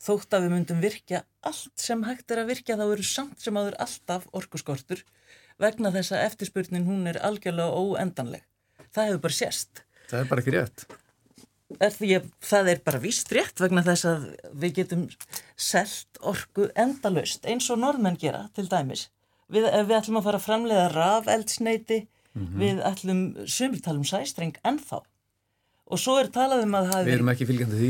[SPEAKER 3] þótt að við myndum virkja allt sem hægt er að virkja þá eru samt sem áður alltaf orkuskortur vegna þess að eftirspurnin hún er algjörlega óendanleg. Það hefur bara sérst.
[SPEAKER 2] Það er bara ekki rétt.
[SPEAKER 3] Er því að það er bara víst rétt vegna þess að við getum selt orku endalust eins og norðmenn gera til dæmis. Við, við ætlum að fara að framleiða rafeldsneiti, mm -hmm. við ætlum sömurtalum sæstreng ennþá. Og svo er talað um að hafi...
[SPEAKER 2] Við erum ekki fylgjandi því,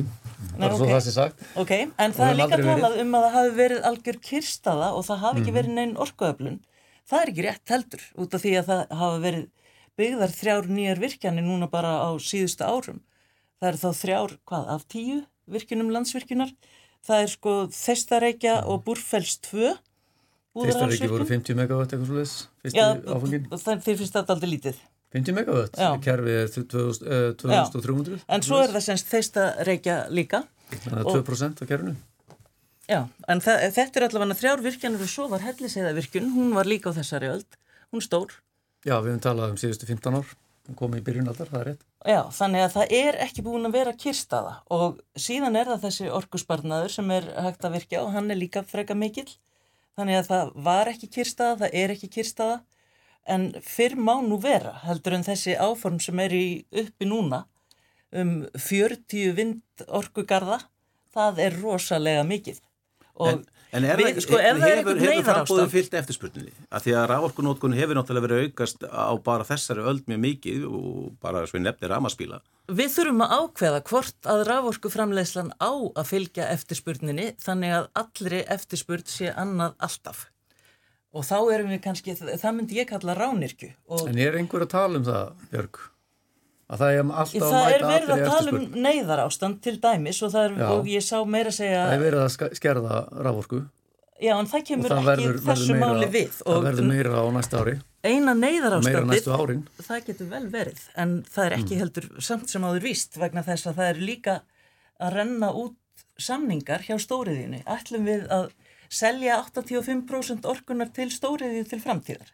[SPEAKER 2] Nei, okay. það sé sagt.
[SPEAKER 3] Ok, en það er líka talað um að það hafi verið algjör kyrstaða og það hafi ekki mhm. verið neinn orkuöflun. Það er ekki rétt heldur út af því að það hafi verið byggðar þrjár nýjar virkjanir núna bara á síðustu árum. Það er þá þrjár, hvað, af tíu virkunum landsvirkunar. Það er sko Þeistareikja og Búrfells 2.
[SPEAKER 2] Þeistareikja voru 50 megawatt eitthvað slúðis, fyrstu áfengin.
[SPEAKER 3] Já, þeir finnst þetta aldrei lítið.
[SPEAKER 2] 50 megawatt, kerfið er 2300.
[SPEAKER 3] Uh, en svo er það semst Þeistareikja líka.
[SPEAKER 2] Þannig að 2% af kerfinu.
[SPEAKER 3] Já, en þetta er allavega þrjár virkjanur og svo var Helliseiðavirkjun, hún var líka á þessari öll, hún stór.
[SPEAKER 2] Já, við höfum talað um síðustu 15 ár, hún kom í byrjunaldar, það er rétt.
[SPEAKER 3] Já, þannig að það er ekki búin að vera kyrstaða og síðan er það þessi orkusbarnaður sem er hægt að virkja og hann er líka freka mikill. Þannig að það var ekki kyrstaða, það er ekki kyrstaða en fyrr má nú vera heldur en þessi áform sem er í uppi núna um 40 vind orkugarða, það er rosalega mikill.
[SPEAKER 1] En, en er við, sko, hefur, hefur, hefur frambóðið fyllt eftirspurninni? Að því að rávorkunótkun hefur náttúrulega verið aukast á bara þessari öll mjög mikið og bara svo í nefni ramaspíla.
[SPEAKER 3] Við þurfum að ákveða hvort að rávorkuframleyslan á að fylgja eftirspurninni þannig að allri eftirspurn sé annað alltaf. Og þá erum við kannski, það myndi ég kalla ránirkju.
[SPEAKER 2] En er einhver að tala um það, Björg? að það er alltaf
[SPEAKER 3] það er verið að tala um neyðar ástand til dæmis og, er, og ég sá meira að segja
[SPEAKER 2] það er verið að skerða rávorku
[SPEAKER 3] já en það kemur það ekki verður, þessu meira, máli við
[SPEAKER 2] það verður meira á næsta ári
[SPEAKER 3] eina neyðar ástandið það getur vel verið en það er ekki mm. heldur samt sem áður víst vegna þess að það er líka að renna út samningar hjá stóriðinu ætlum við að selja 85% orkunar til stóriðinu til framtíðar?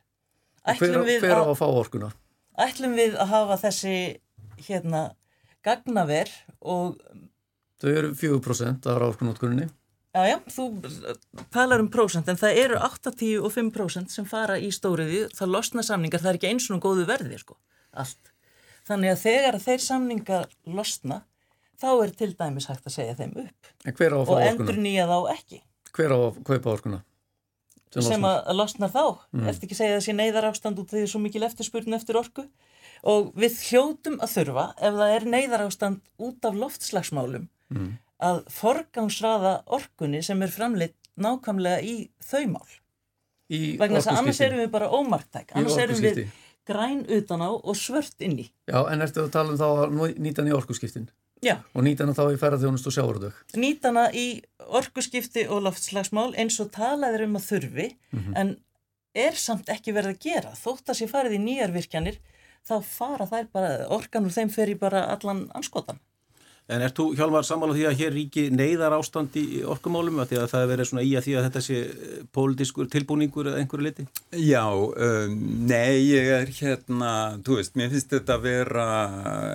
[SPEAKER 2] Ætlum hver, hver á að fá orkunar?
[SPEAKER 3] ætlum við að hafa þessi hérna gagnaver og
[SPEAKER 2] Þau eru 4% af ráðskunótkuninni
[SPEAKER 3] Já, já, þú talar um prósent en það eru 85% sem fara í stóriði, það losna samningar það er ekki eins og góðu verði, sko allt. Þannig að þegar þeir samningar losna, þá er til dæmis hægt að segja þeim upp
[SPEAKER 2] og
[SPEAKER 3] endur nýja þá ekki
[SPEAKER 2] Hver á að kaupa orkuna?
[SPEAKER 3] Sem, sem að losna þá, mm. eftir ekki segja þessi neyðar ástand út því það er svo mikil eftirspurn eftir orku og við hljótum að þurfa ef það er neyðarástand út af loftslagsmálum mm. að forgangsraða orkunni sem er framleitt nákvæmlega í þau mál í vegna þess að annars erum við bara ómarktæk annars erum við græn utan á og svört inni
[SPEAKER 2] Já, en ertu að tala um þá að nýta í orkuskiptin?
[SPEAKER 3] Já.
[SPEAKER 2] Og nýta hann þá í ferðarþjónust og sjáuröðug?
[SPEAKER 3] Nýta hann í orkuskipti og loftslagsmál eins og talaður um að þurfi mm -hmm. en er samt ekki verið að gera þótt að sé farið í nýjarvirkjanir þá fara þær bara, orkan úr þeim fer í bara allan anskotan.
[SPEAKER 1] En er þú Hjálmar sammála því að hér ríki neyðar ástand í orkumálum að því að það er verið svona í að því að þetta sé eh, pólitískur tilbúningur eða einhverju liti?
[SPEAKER 4] Já, um, nei, ég er hérna, þú veist, mér finnst þetta að vera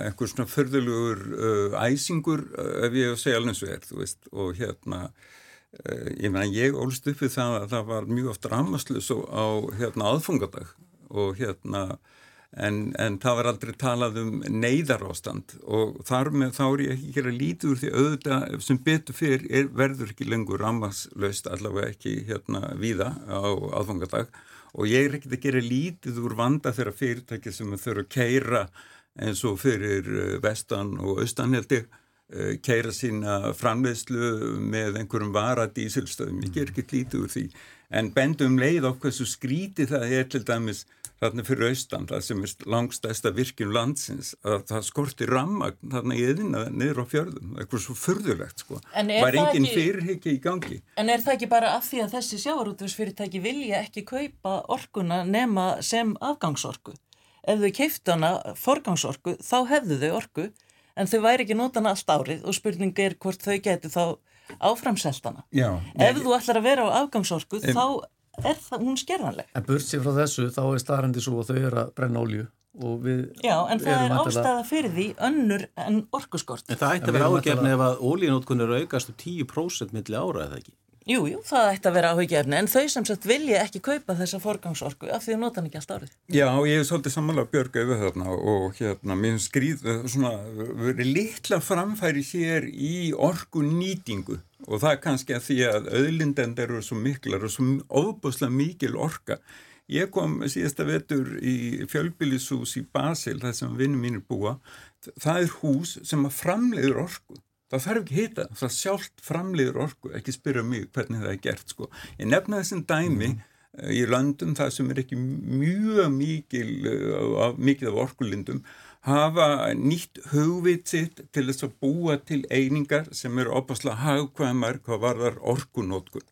[SPEAKER 4] einhver svona förðulugur uh, æsingur uh, ef ég segja alveg og er, þú veist, og hérna uh, ég meina, ég ólst upp við það að það var mjög oft ramaslus á hérna aðfungadag og hérna En, en það var aldrei talað um neyðarástand. Og þar með þá er ég ekki að líti úr því auðvitað sem betur fyrir er, verður ekki lengur rammaslaust allavega ekki hérna víða á aðfangadag. Og ég er ekkert að gera lítið úr vanda þeirra fyrirtæki sem þurfa að keira eins og fyrir eh, vestan og austan held ég. eh, keira sína framleiðslu með einhverjum varadísilstöðum, ég ger ekki lítið úr því. En bendum leið á hversu skríti það er til dæmis þarna fyrir austan, það sem er langstæsta virkjum landsins, að það skorti rammagn þarna í eðina niður á fjörðum. Eitthvað svo förðulegt sko. Var engin ekki, fyrirhyggja í gangi.
[SPEAKER 3] En er það ekki bara af því að þessi sjávarútversfyrirtæki vilja ekki kaupa orkuna nema sem afgangsorku? Ef þau keiftu hana forgangsorku þá hefðu þau orku en þau væri ekki nótana allt árið og spurning er hvort þau getur þá áframseltana ef þú ætlar að vera á afgangsorku en, þá er það, hún skerðanleg.
[SPEAKER 2] En burt sér frá þessu þá er starrandi svo að þau eru að brenna ólju og við
[SPEAKER 3] Já, en það er ástæða fyrir því önnur en orkuskort.
[SPEAKER 1] En það ætti að vera ágefni ef að ólíinótkun er aukast um 10% milli ára eða ekki?
[SPEAKER 3] Jú, jú, það ætti að vera áhugjefni, en þau sem sagt vilja ekki kaupa þessa forgangsorku af því að nota hann ekki allt árið.
[SPEAKER 4] Já, ég hef svolítið samanlega björg yfir þarna og hérna, mér skrýð svona, verið litla framfæri hér í orku nýtingu og það er kannski að því að auðlindend eru svo miklar og svo ofbúslega mikil orka. Ég kom síðasta vetur í fjölbýlishús í Basel, það sem vinnum mínir búa, það er hús sem að framleiður orku. Það þarf ekki hita, það sjálft framleiður orku, ekki spyrja mig hvernig það er gert sko. Ég nefna þessum dæmi mm. í löndum það sem er ekki mjög mikil, uh, mikið af orkulindum, hafa nýtt hugvit sitt til þess að búa til einingar sem eru opaslega hagkvæmar hvað varðar orkunótkun.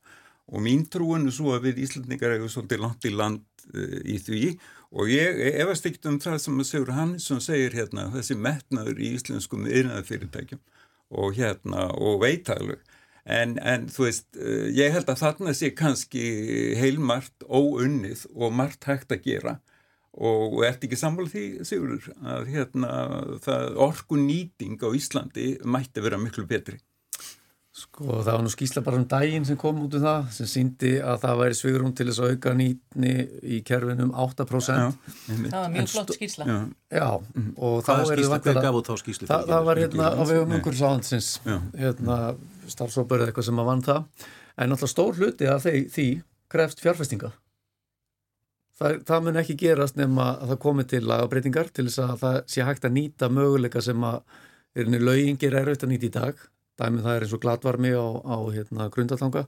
[SPEAKER 4] Og mín trúin er svo að við Íslandingar hefur svolítið langt í land uh, í því og ég efast ekkert um það sem að Sigur Hannesson segir hérna, þessi metnaður í íslenskum yfirnaða fyrirtækjum og hérna og veitalug en, en þú veist, uh, ég held að þarna sé kannski heilmart óunnið og margt hægt að gera. Og, og ert ekki samfélag því Sigurður að hérna orku nýting á Íslandi mætti vera miklu betri
[SPEAKER 2] Sko það var nú skýsla bara um daginn sem kom út um það sem síndi að það væri svigurum til þess að auka nýtni í kerfinum 8%.
[SPEAKER 4] Já,
[SPEAKER 3] Það var mjög flott skýrsla.
[SPEAKER 4] já,
[SPEAKER 2] Já, og þá er
[SPEAKER 1] skýsla, hver gaf út þá skýslu?
[SPEAKER 2] Það, það var hérna á vegum áhandsins,
[SPEAKER 4] Já.
[SPEAKER 2] hérna starfsópar eða eitthvað sem að vann það, en náttúrulega stór hluti af því, því krefst fjárfestinga. Það, það mun ekki gerast nema að það komi til lagabreitingar til þess að það sé hægt að nýta möguleika sem að er henni laugingir erfitt að nýta í dag. Dæmið það er eins og glatvarmi á, á hérna, grundalanga,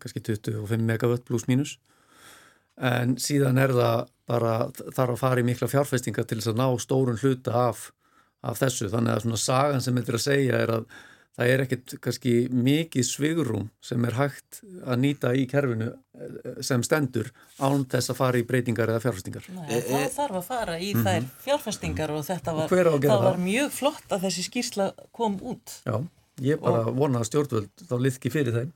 [SPEAKER 2] kannski 25 megawatt pluss mínus. En síðan er það bara, þarf að fara í mikla fjárfestinga til þess að ná stórun hluta af, af þessu. Þannig að svona sagan sem þetta er að segja er að það er ekkert kannski mikið svigurum sem er hægt að nýta í kerfinu eh, sem stendur án þess að fara í breytingar eða fjárfestingar.
[SPEAKER 3] Nei, þá þarf að fara í þær fjárfestingar og þetta var, það
[SPEAKER 2] það?
[SPEAKER 3] var mjög flott að þessi skýrsla kom út.
[SPEAKER 2] Já, ég bara vona að stjórnvöld þá liðki fyrir þeim.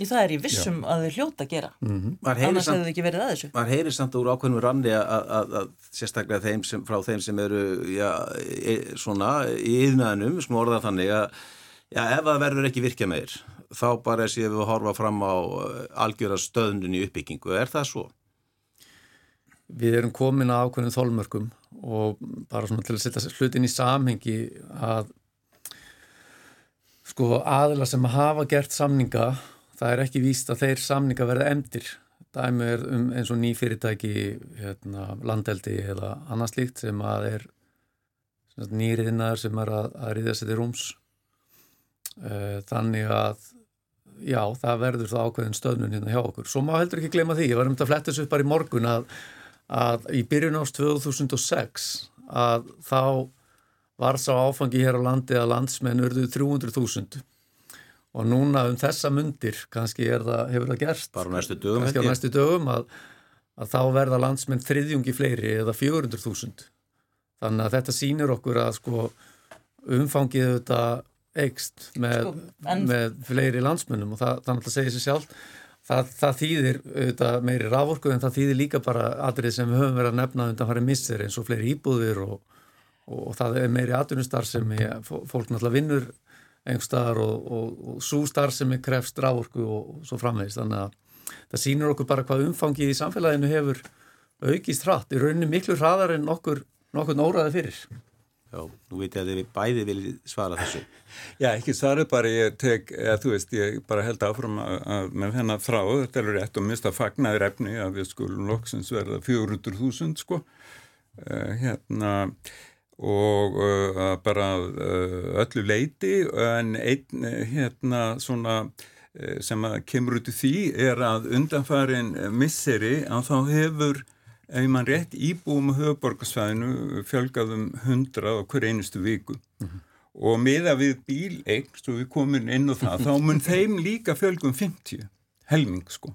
[SPEAKER 3] Í það er ég vissum að þau hljóta að gera.
[SPEAKER 1] Var heyrir
[SPEAKER 3] Annars
[SPEAKER 1] samt,
[SPEAKER 3] hefðu þau ekki verið að þessu.
[SPEAKER 1] var heyrir samt úr ákveðnum ranni að, að, að sérstaklega þeim sem, frá þeim sem eru já, e, svona í yðnaðinum, sem orða þannig að já, ef það verður ekki virkja meir þá bara séum við að horfa fram á eh, algjöra stöðnun í uppbyggingu. Er það svo?
[SPEAKER 2] Við erum komin að ákveðnum þólmörkum og bara svona til að setja hlutin í samhengi að sko aðila sem hafa gert samninga, það er ekki víst að þeir samninga verða emdir. Dæmi er um eins og ný fyrirtæki, hérna, landeldi eða annað slíkt sem að er nýriðinnar sem er að, að riðja sér til rúms. Eh, Þannig að já, það verður það ákveðin stöðnun hérna hjá okkur. Svo má heldur ekki glema því, ég var um þetta að fletta þessu upp bara í morgun að, að í byrjun ást 2006 að þá var sá áfangi hér á landi að landsmenn urðu 300.000 og núna um þessa mundir kannski það, hefur það gerst?
[SPEAKER 1] Bara á næstu dögum
[SPEAKER 2] kannski á næstu dögum að, að þá verða landsmenn þriðjungi fleiri eða 400.000 þannig að þetta sýnir okkur að sko umfangið þetta eikst með,
[SPEAKER 3] Sko, en-
[SPEAKER 2] með fleiri landsmönnum. Og það, það náttúrulega segir sér sjálf það, það þýðir auðvitað meiri raforku en það þýðir líka bara atrið sem við höfum verið að nefna undan farið missir eins og fleiri íbúðir og, og, og það er meiri atvinnustar sem fólk náttúrulega vinnur einhver staðar og, og, og svo starf sem er krefst raforku og, og svo framvegist þannig að það sýnir okkur bara hvað umfangið í samfélaginu hefur aukist hratt, í rauninni miklu hraðar en okkur nokkur nóraði fyrir.
[SPEAKER 1] Já, nú veit ég að þið bæði viljið svara þessu.
[SPEAKER 4] Já, ekki svarið bara ég tek, eða þú veist, ég bara held áfram að, að með hennar frá, þetta er rétt og mista fagnaðir efni að við skulum loksins verða 400.000 sko, uh, hérna og uh, bara uh, öllu leiti en einn uh, hérna svona sem að kemur út í því er að undanfarin misseri að þá hefur ef mann rétt íbúum höfuborgarsvæðinu fjölgaðum 100 á hver einustu viku og meða við bíl eign, svo við komum inn á það, þá mun þeim líka fjölgum 50, helming sko.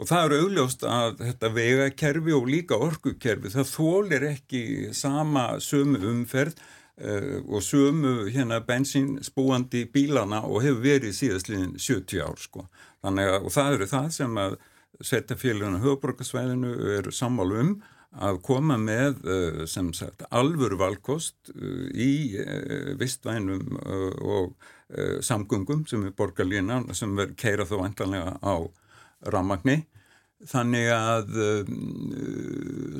[SPEAKER 4] Og það eru augljóst að þetta vegakerfi og líka orkukerfi, það þólir ekki sama sömu umferð uh, og sömu hérna bensinspúandi bílana og hefur verið síðastliðin 70 ár sko. Þannig að það eru það sem að Sveitafélaginu höfuborgarsvæðinu eru sammálu um að koma með sem sagt alvöru valkost í vistvænum og samgöngum sem er borgarlínan sem verður keira þó vantanlega á rammagni Þannig að um,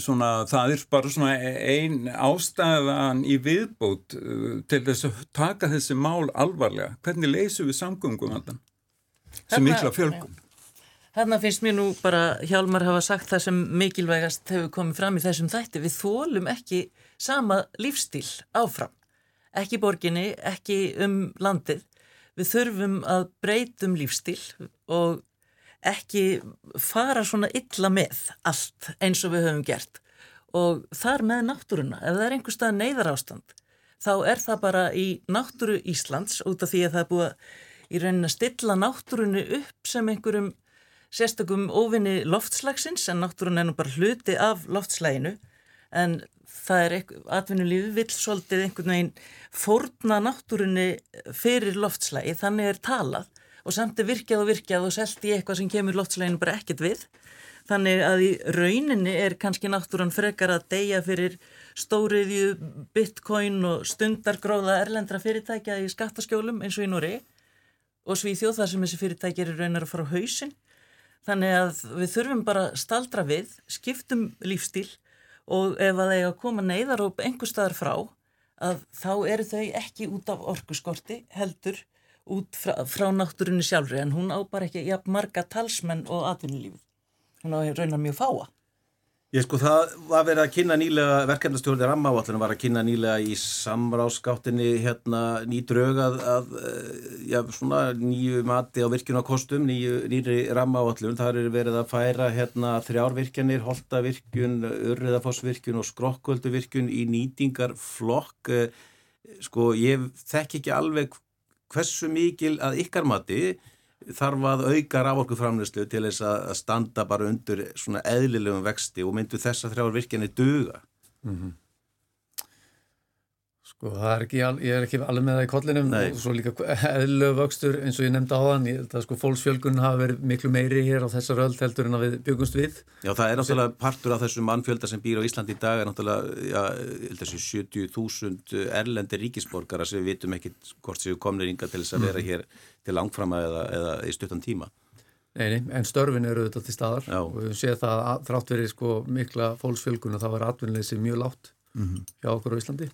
[SPEAKER 4] svona, það er bara svona einn ástæðan í viðbót uh, til þess að taka þessi mál alvarlega. Hvernig leysum við samgöngum að þann? Sem mikla fjölgum.
[SPEAKER 3] Þarna finnst mér nú bara Hjálmar hafa sagt það sem mikilvægast hefur komið fram í þessum þætti. Við þólum ekki sama lífstíl áfram. Ekki borginni, ekki um landið. Við þurfum að breytum lífstíl og ekki fara svona illa með allt eins og við höfum gert. Og þar með náttúruna, ef það er einhver stað neyðar ástand þá er það bara í náttúru Íslands út af því að það er búið í raunin að stilla náttúrunu upp sem einhverjum sérstakum óvinni loftslagsins en náttúrun er nú bara hluti af loftslæginu en það er atvinnulífi vill svolítið einhvern veginn fórna náttúrunni fyrir loftslægi, þannig er talað og samt er virkjað og virkjað og selt í eitthvað sem kemur loftsleginu bara ekkert við. Þannig að í rauninni er kannski náttúran frekar að deyja fyrir stóriðju, bitcoin og stundargróða erlendra fyrirtækja í skattaskjólum eins og í Núri og svíþjóð þar sem þessi fyrirtæki eru raunar að fara á hausin. Þannig að við þurfum bara staldra við, skiptum lífstíl og ef að þeir að koma neyðar og einhver staðar frá að þá eru þau ekki út af orkuskorti heldur út frá, frá náttúrunni sjálfri en hún á bara ekki jafn marga talsmenn og atvinnulífið. Hún á raunar mjög fáa.
[SPEAKER 1] Ég sko það var verið að kynna nýlega, verkefnastjórnir rammáallinu var að kynna nýlega í samráskáttinni hérna ný draugað að já, svona nýju mati á virkjunarkostum, nýju nýri rammáallinu. Það er verið að færa hérna þrjárvirkjanir, holtavirkjun, urriðafossvirkjun og skrokkvölduvirkjun í nýtingarflokk. Sko ég þekk ekki alveg hversu mikil að ykkar mati þarf að auka rávorkuframlöslu til þess að standa bara undir svona eðlilegum vexti og myndu þess að þrjáður virkjani duga? Mm -hmm.
[SPEAKER 2] Sko það er ekki, ég er ekki alveg með það í kollinum Nei. og svo líka eðlilegu vöxtur eins og ég nefndi á þann, það er sko fólksfjölgun hafa verið miklu meiri hér á þessar öll heldur en að við byggumst við.
[SPEAKER 1] Já það er náttúrulega partur af þessu mannfjölda sem býr á Íslandi í dag er náttúrulega, já, þessu 70.000 erlendi ríkisborgara sem við vitum ekki hvort séu komnir yngar til þess að vera hér til langframa eða, eða í stuttan tíma.
[SPEAKER 2] Nei, nei, en störfin eru auðvitað til staðar já. og við séum það að þrátt verið sko mikla fólksfjölgun og það var atvinnleysi mjög látt mm -hmm. hjá okkur á Íslandi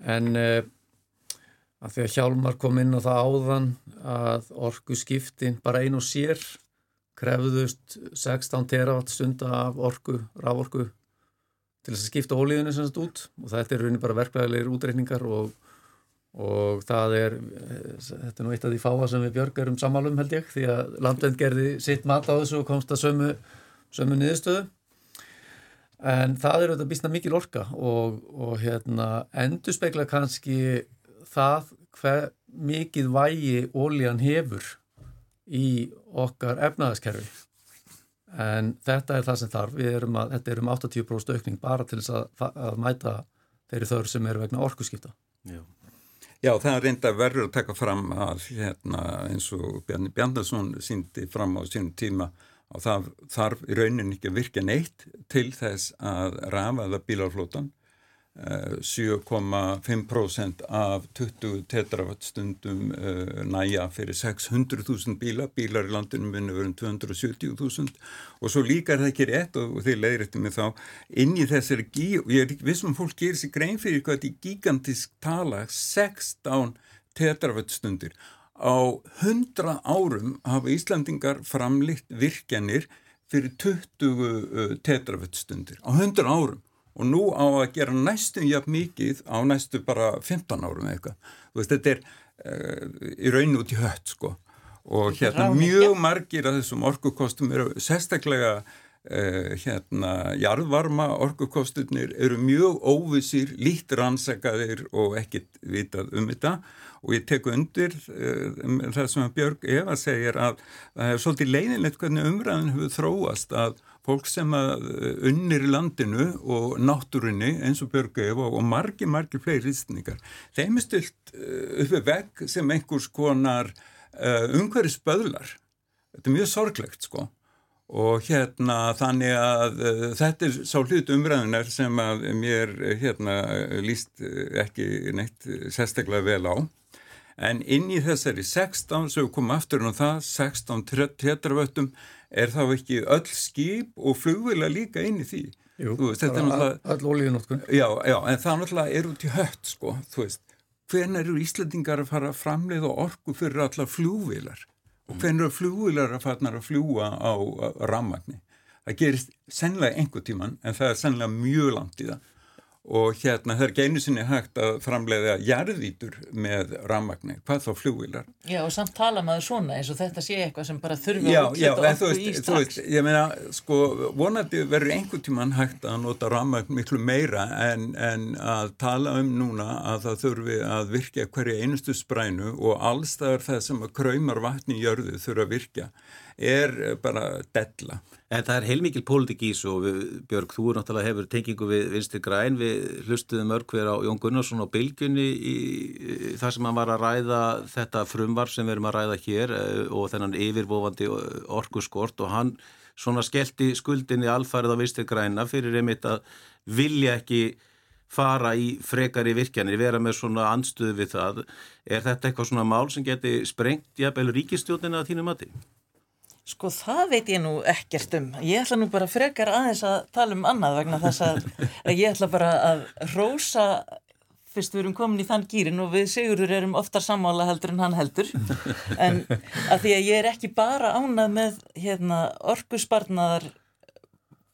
[SPEAKER 2] en uh, að því að Hjálmar kom inn á það áðan að orgu skiptin bara ein og sér krefðust 16 terawatt stunda af orgu, rávorgu til þess að skipta ólíðinu sem þetta út. Og þetta er raunin bara verklæðilegir útreikningar og, og það er eh, þetta er nú eitt af því fáa sem við Björg erum sammálum held ég því að landvend gerði sitt mat á þessu og komst að sömu, sömu niðurstöðu en það eru þetta bísna mikil orka og, og hérna, endur spekla kannski það hver mikið vægi ólíjan hefur í okkar efnaðaskerfi en þetta er það sem þarf. Við erum að, þetta er um 80% aukning bara til þess að, að mæta þeirri þörf sem eru vegna orkuskipta.
[SPEAKER 4] Já, Já það er reynda verður að taka fram að hérna, eins og Bjarni Bjarnason síndi fram á sínum tíma og það þarf í rauninni ekki að virka neitt til þess að rafaða bílarflótan 7,5% af 20 tetrawattstundum uh, næja fyrir 600.000 bíla, bílar í landinu munið verið um 270.000 og svo líka er það ekki rétt og, þeir leiðir eftir mig þá inn í þessari gí og ég er ekki vissum fólk gerir sér grein fyrir hvað þetta er gigantisk tala 16 terawattstundir Á hundra árum hafa Íslandingar framlitt virkjanir fyrir 20 tetravettstundir. Á hundra árum. Og nú á að gera næstum jafn mikið á næstu bara 15 árum eitthvað. Veist, þetta er uh, í raun út í hött sko. Og hérna mjög margir af þessum orkukostum eru sérstaklega uh, hérna jarðvarma orkukostunir eru mjög óvissir, lít rannsakaðir og ekkit vitað um þetta og ég tek undir uh, það sem Björg Eva segir að það er svolítið leiðinlegt hvernig umræðin hefur þróast að fólk sem að eh, unnir landinu og náttúrunni eins og Björg Eva og margi, margi fleiri ístningar, þeim er stilt uh, uppi vegg sem einhvers konar uh, umhverjus böðlar. Þetta er mjög sorglegt sko og hérna þannig að uh, þetta er sá hlut umræðunar sem að mér hérna líst ekki neitt sérstaklega vel á en inn í þessari 16 sem við komum aftur um það 16 tetraföttum er þá ekki öll skip og flugvila líka inn í því?
[SPEAKER 2] Jú, veist, all ólíðinótkun
[SPEAKER 4] já, já, en það náttúrulega er út í hött sko, þú veist, hvernig eru Íslandingar að fara að framleiða orku fyrir alla flugvilar og hvernig eru flugvilar að fara að fljúa á rammagni það gerist sennilega einhver tíman en það er sennilega mjög langt í það og hérna það er ekki einu sinni hægt að framleiða jarðvítur með rammagni, hvað þá fljóvilar
[SPEAKER 3] Já og samt tala maður svona eins og þetta sé eitthvað sem bara þurfi að útlita okkur í strax veist,
[SPEAKER 4] Ég meina, sko, vonandi verður einhver tíman hægt að nota rammagn miklu meira en, en að tala um núna að það þurfi að virkja hverja einustu sprænu og allstaðar það sem að kraumar vatni í jörðu þurfa að virkja er bara della
[SPEAKER 1] En það er heilmikil pólitik ís og við, Björg, þú náttúrulega hefur tengingu við Vinstri Græn, við hlustuðum örkver á Jón Gunnarsson á Bilgunni í, í það sem hann var að ræða þetta frumvar sem við erum að ræða hér eh, og þennan yfirvofandi orkuskort og hann svona skellti skuldinni alfarið á Vinstri Græna fyrir einmitt að vilja ekki fara í frekari virkjanir, vera með svona anstuð við það. Er þetta eitthvað svona mál sem geti sprengt jafnvel ríkistjóðina að þínu mati?
[SPEAKER 3] Sko það veit ég nú ekkert um. Ég ætla nú bara frekar aðeins að tala um annað vegna þess að, að ég ætla bara að rosa fyrst við erum komin í þann gýrin og við Sigurður erum oftar sammála heldur en hann heldur en að því að ég er ekki bara ánað með hérna, orkusbarnaðar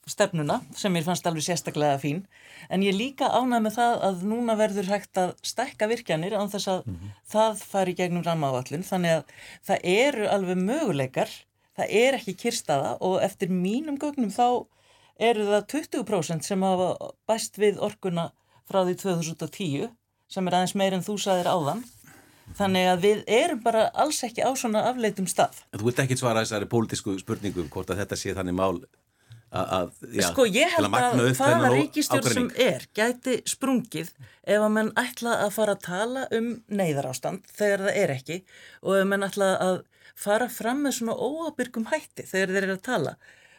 [SPEAKER 3] stefnuna sem mér fannst alveg sérstaklega fín en ég líka ánað með það að núna verður hægt að stekka virkjanir án þess að mm -hmm. það fari gegnum rammaáallun þannig að það eru alveg möguleikar það er ekki kyrstaða og eftir mínum gögnum þá eru það 20% sem hafa bæst við orkuna frá því 2010 sem er aðeins meir en þú saðir áðan þannig að við erum bara alls ekki á svona afleitum stað.
[SPEAKER 1] En þú vilt ekki svara þessari pólitísku spurningum hvort að þetta sé þannig mál
[SPEAKER 3] að, já, sko ég held að hvaða ríkistjórn sem er gæti sprungið ef að mann ætla að fara að tala um neyðar ástand þegar það er ekki og ef mann ætla að fara fram með svona óabyrgum hætti þegar þeir eru að tala.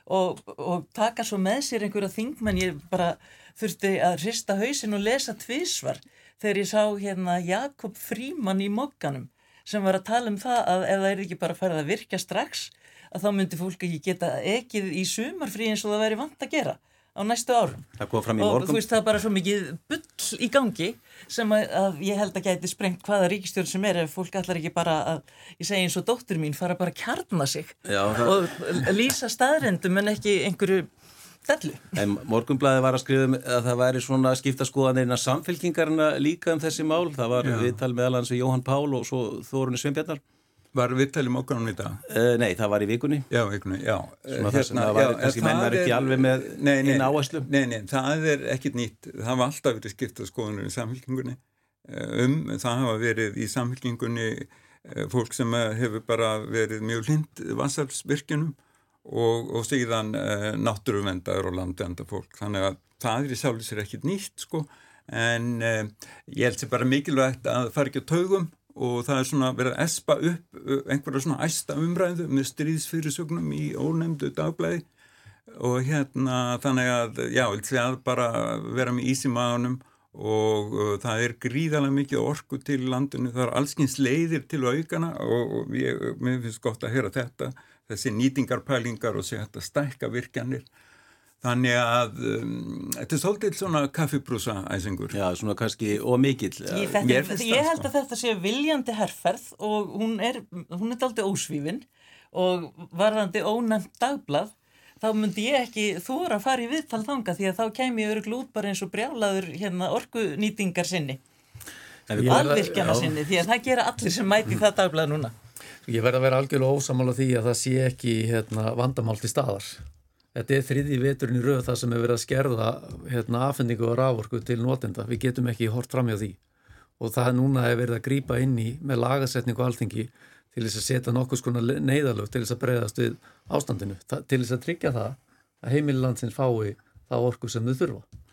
[SPEAKER 3] Og, og taka svo með sér einhverja þingmenn. Ég bara þurfti að hrista hausin og lesa tvísvar þegar ég sá hérna Jakob Fríman í mokkanum sem var að tala um það að ef það er ekki bara farið að virka strax að þá myndi fólk ekki geta ekið í sumarfrí eins og það væri vant að gera á næstu árum.
[SPEAKER 1] Og
[SPEAKER 3] þú veist það er bara svo mikið bull í gangi sem að, að ég held að gæti sprengt hvaða ríkistjórn sem er ef fólk allar ekki bara að, ég segi eins og dóttur mín fara bara að kjarna sig Já, og lýsa staðrendum en ekki einhverju dellu.
[SPEAKER 1] Morgunblæði var að skrifa um að það væri svona skiptaskoðanirna samfélkingarna líka um þessi mál. Það var viðtal meðal hans við Jóhann Pál og svo Þórunni Sveinbjarnar
[SPEAKER 4] Var viðtælum okkar um þetta?
[SPEAKER 1] Uh, nei, það var í vikunni.
[SPEAKER 4] Já, vikunni, já.
[SPEAKER 1] Svona þess að það var kannski mennar ekki alveg með einn áherslu.
[SPEAKER 4] Nei, nei, það er ekkit nýtt. Það var alltaf verið skiptað skoðunir í samfélkingunni. Eh, um, það hafa verið í samfélkingunni eh, fólk sem hefur bara verið mjög lind vassalsvirkjunum og, og síðan uh, náttúruvendar og landvenda fólk. Þannig að það er í sjálfsvegar ekkit nýtt, sko. En uh, ég held sér bara mikilvægt að fara ekki á taugum og það er svona verið að espa upp einhverja svona æsta umræðu með stríðsfyrirsögnum í ónefndu dagblæði og hérna þannig að já, það bara vera með ís í maðunum og uh, það er gríðarlega mikið orku til landinu, það er allskyns leiðir til aukana og, og ég, mér finnst gott að heyra þetta, þessi nýtingarpælingar og segja þetta stækka virkjanir Þannig að um, þetta er svolítið svona kaffibrúsa æsingur.
[SPEAKER 1] Já, svona kannski ómikill.
[SPEAKER 3] Ég, ég held sko. að þetta sé viljandi herrferð og hún er, hún er aldrei ósvífin og varðandi ónæmt dagblad þá myndi ég ekki þóra að fara í viðtal þanga því að þá kem ég öruglu út bara eins og brjálaður hérna orkunýtingar sinni. Alvirkjana sinni því að það gera allir sem mæti það dagblad núna.
[SPEAKER 2] Ég verði að vera algjörlega ósamála því að það sé ekki hérna, vandamál til staðar. Þetta er þriði veturinn í rauð það sem er verið að skerða hérna, afhendingu og rávorku til nótenda. Við getum ekki hort fram hjá því og það núna að verið að grýpa inn í með lagasetningu og alltingi til þess að setja nokkuð skona neyðalög til þess að breyðast við ástandinu, það, til þess að tryggja það að heimilandsins fái það orku sem þau þurfa.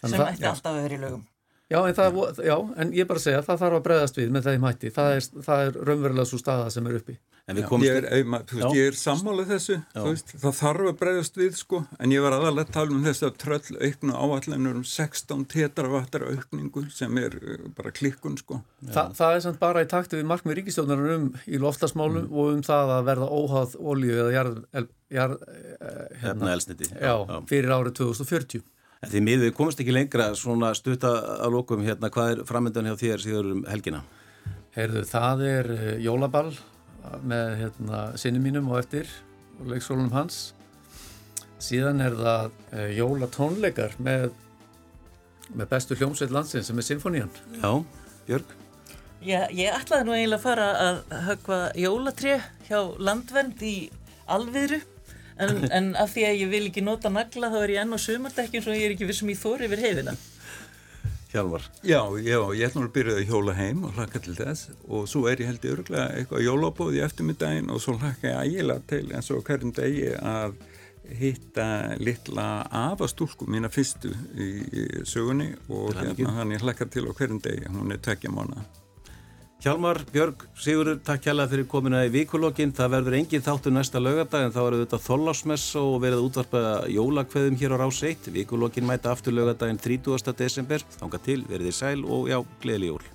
[SPEAKER 3] Þannig sem ætti alltaf að vera í lögum.
[SPEAKER 2] Já en, það, já, en ég bara segja að það þarf að breyðast við með þeim hætti. Það er, það er raunverulega svo staða sem er uppi.
[SPEAKER 1] En við komumst...
[SPEAKER 4] Ég er, ef maður- þú veist, ég er sammálið þessu, veist, það þarf að bregðast við sko, en ég var aðalega að tala um þess að tröll auknu áallanur um 16 tetravattar aukningu sem er uh, bara klikkun sko.
[SPEAKER 2] Þa, það er samt bara í takti við markmið ríkistjóðnar um í loftasmálum og um það að verða óháð olíu eða jarð, el, jarð, eh,
[SPEAKER 1] Hérna. Elsniti.
[SPEAKER 2] já, fyrir árið 2040.
[SPEAKER 1] En því miður við komumst ekki lengra. Svona stutta að lókum hérna, hvað er framöndan hjá þér síður um helgina?
[SPEAKER 2] Heyrðu, það er eh, jólaball með hérna, sinni mínum og eftir og leikskólanum hans. Síðan er það uh, jólatónleikar með, með bestu hljómsveit landsins sem er Sinfonían.
[SPEAKER 1] Já, Björg?
[SPEAKER 3] Já, ég ætlaði nú eiginlega að fara að högva jólatré hjá landvernd í alviðru en, en af því að ég vil ekki nota nagla þá er ég enn á sumardekkjum svo ég er ekki vissum í þóri yfir heiðina.
[SPEAKER 1] Hjálmar?
[SPEAKER 4] Já, já, ég ætlum að byrja að hjóla heim og hlakka til þess og svo er ég held ég örgulega eitthvað jólabóð í eftirmiddaginn og svo hlakka ég ægilega til eins og hverjum degi að hitta litla afastúlku mína fyrstu í, sögunni og hérna hann ég hlakka til á hverjum degi, hún er tvekja mánu.
[SPEAKER 1] Hjálmar, Björg, Sigurður, takk hjálpa fyrir komina í vikulokkin. Það verður engin þáttur næsta lögadag en þá er þetta þollásmess og verið að útvarpa jólakveðum hér á rás 1. Vikulokkin mæta aftur lögadaginn 30. desember. Þanga til, verið þið sæl og já, gleðileg jól.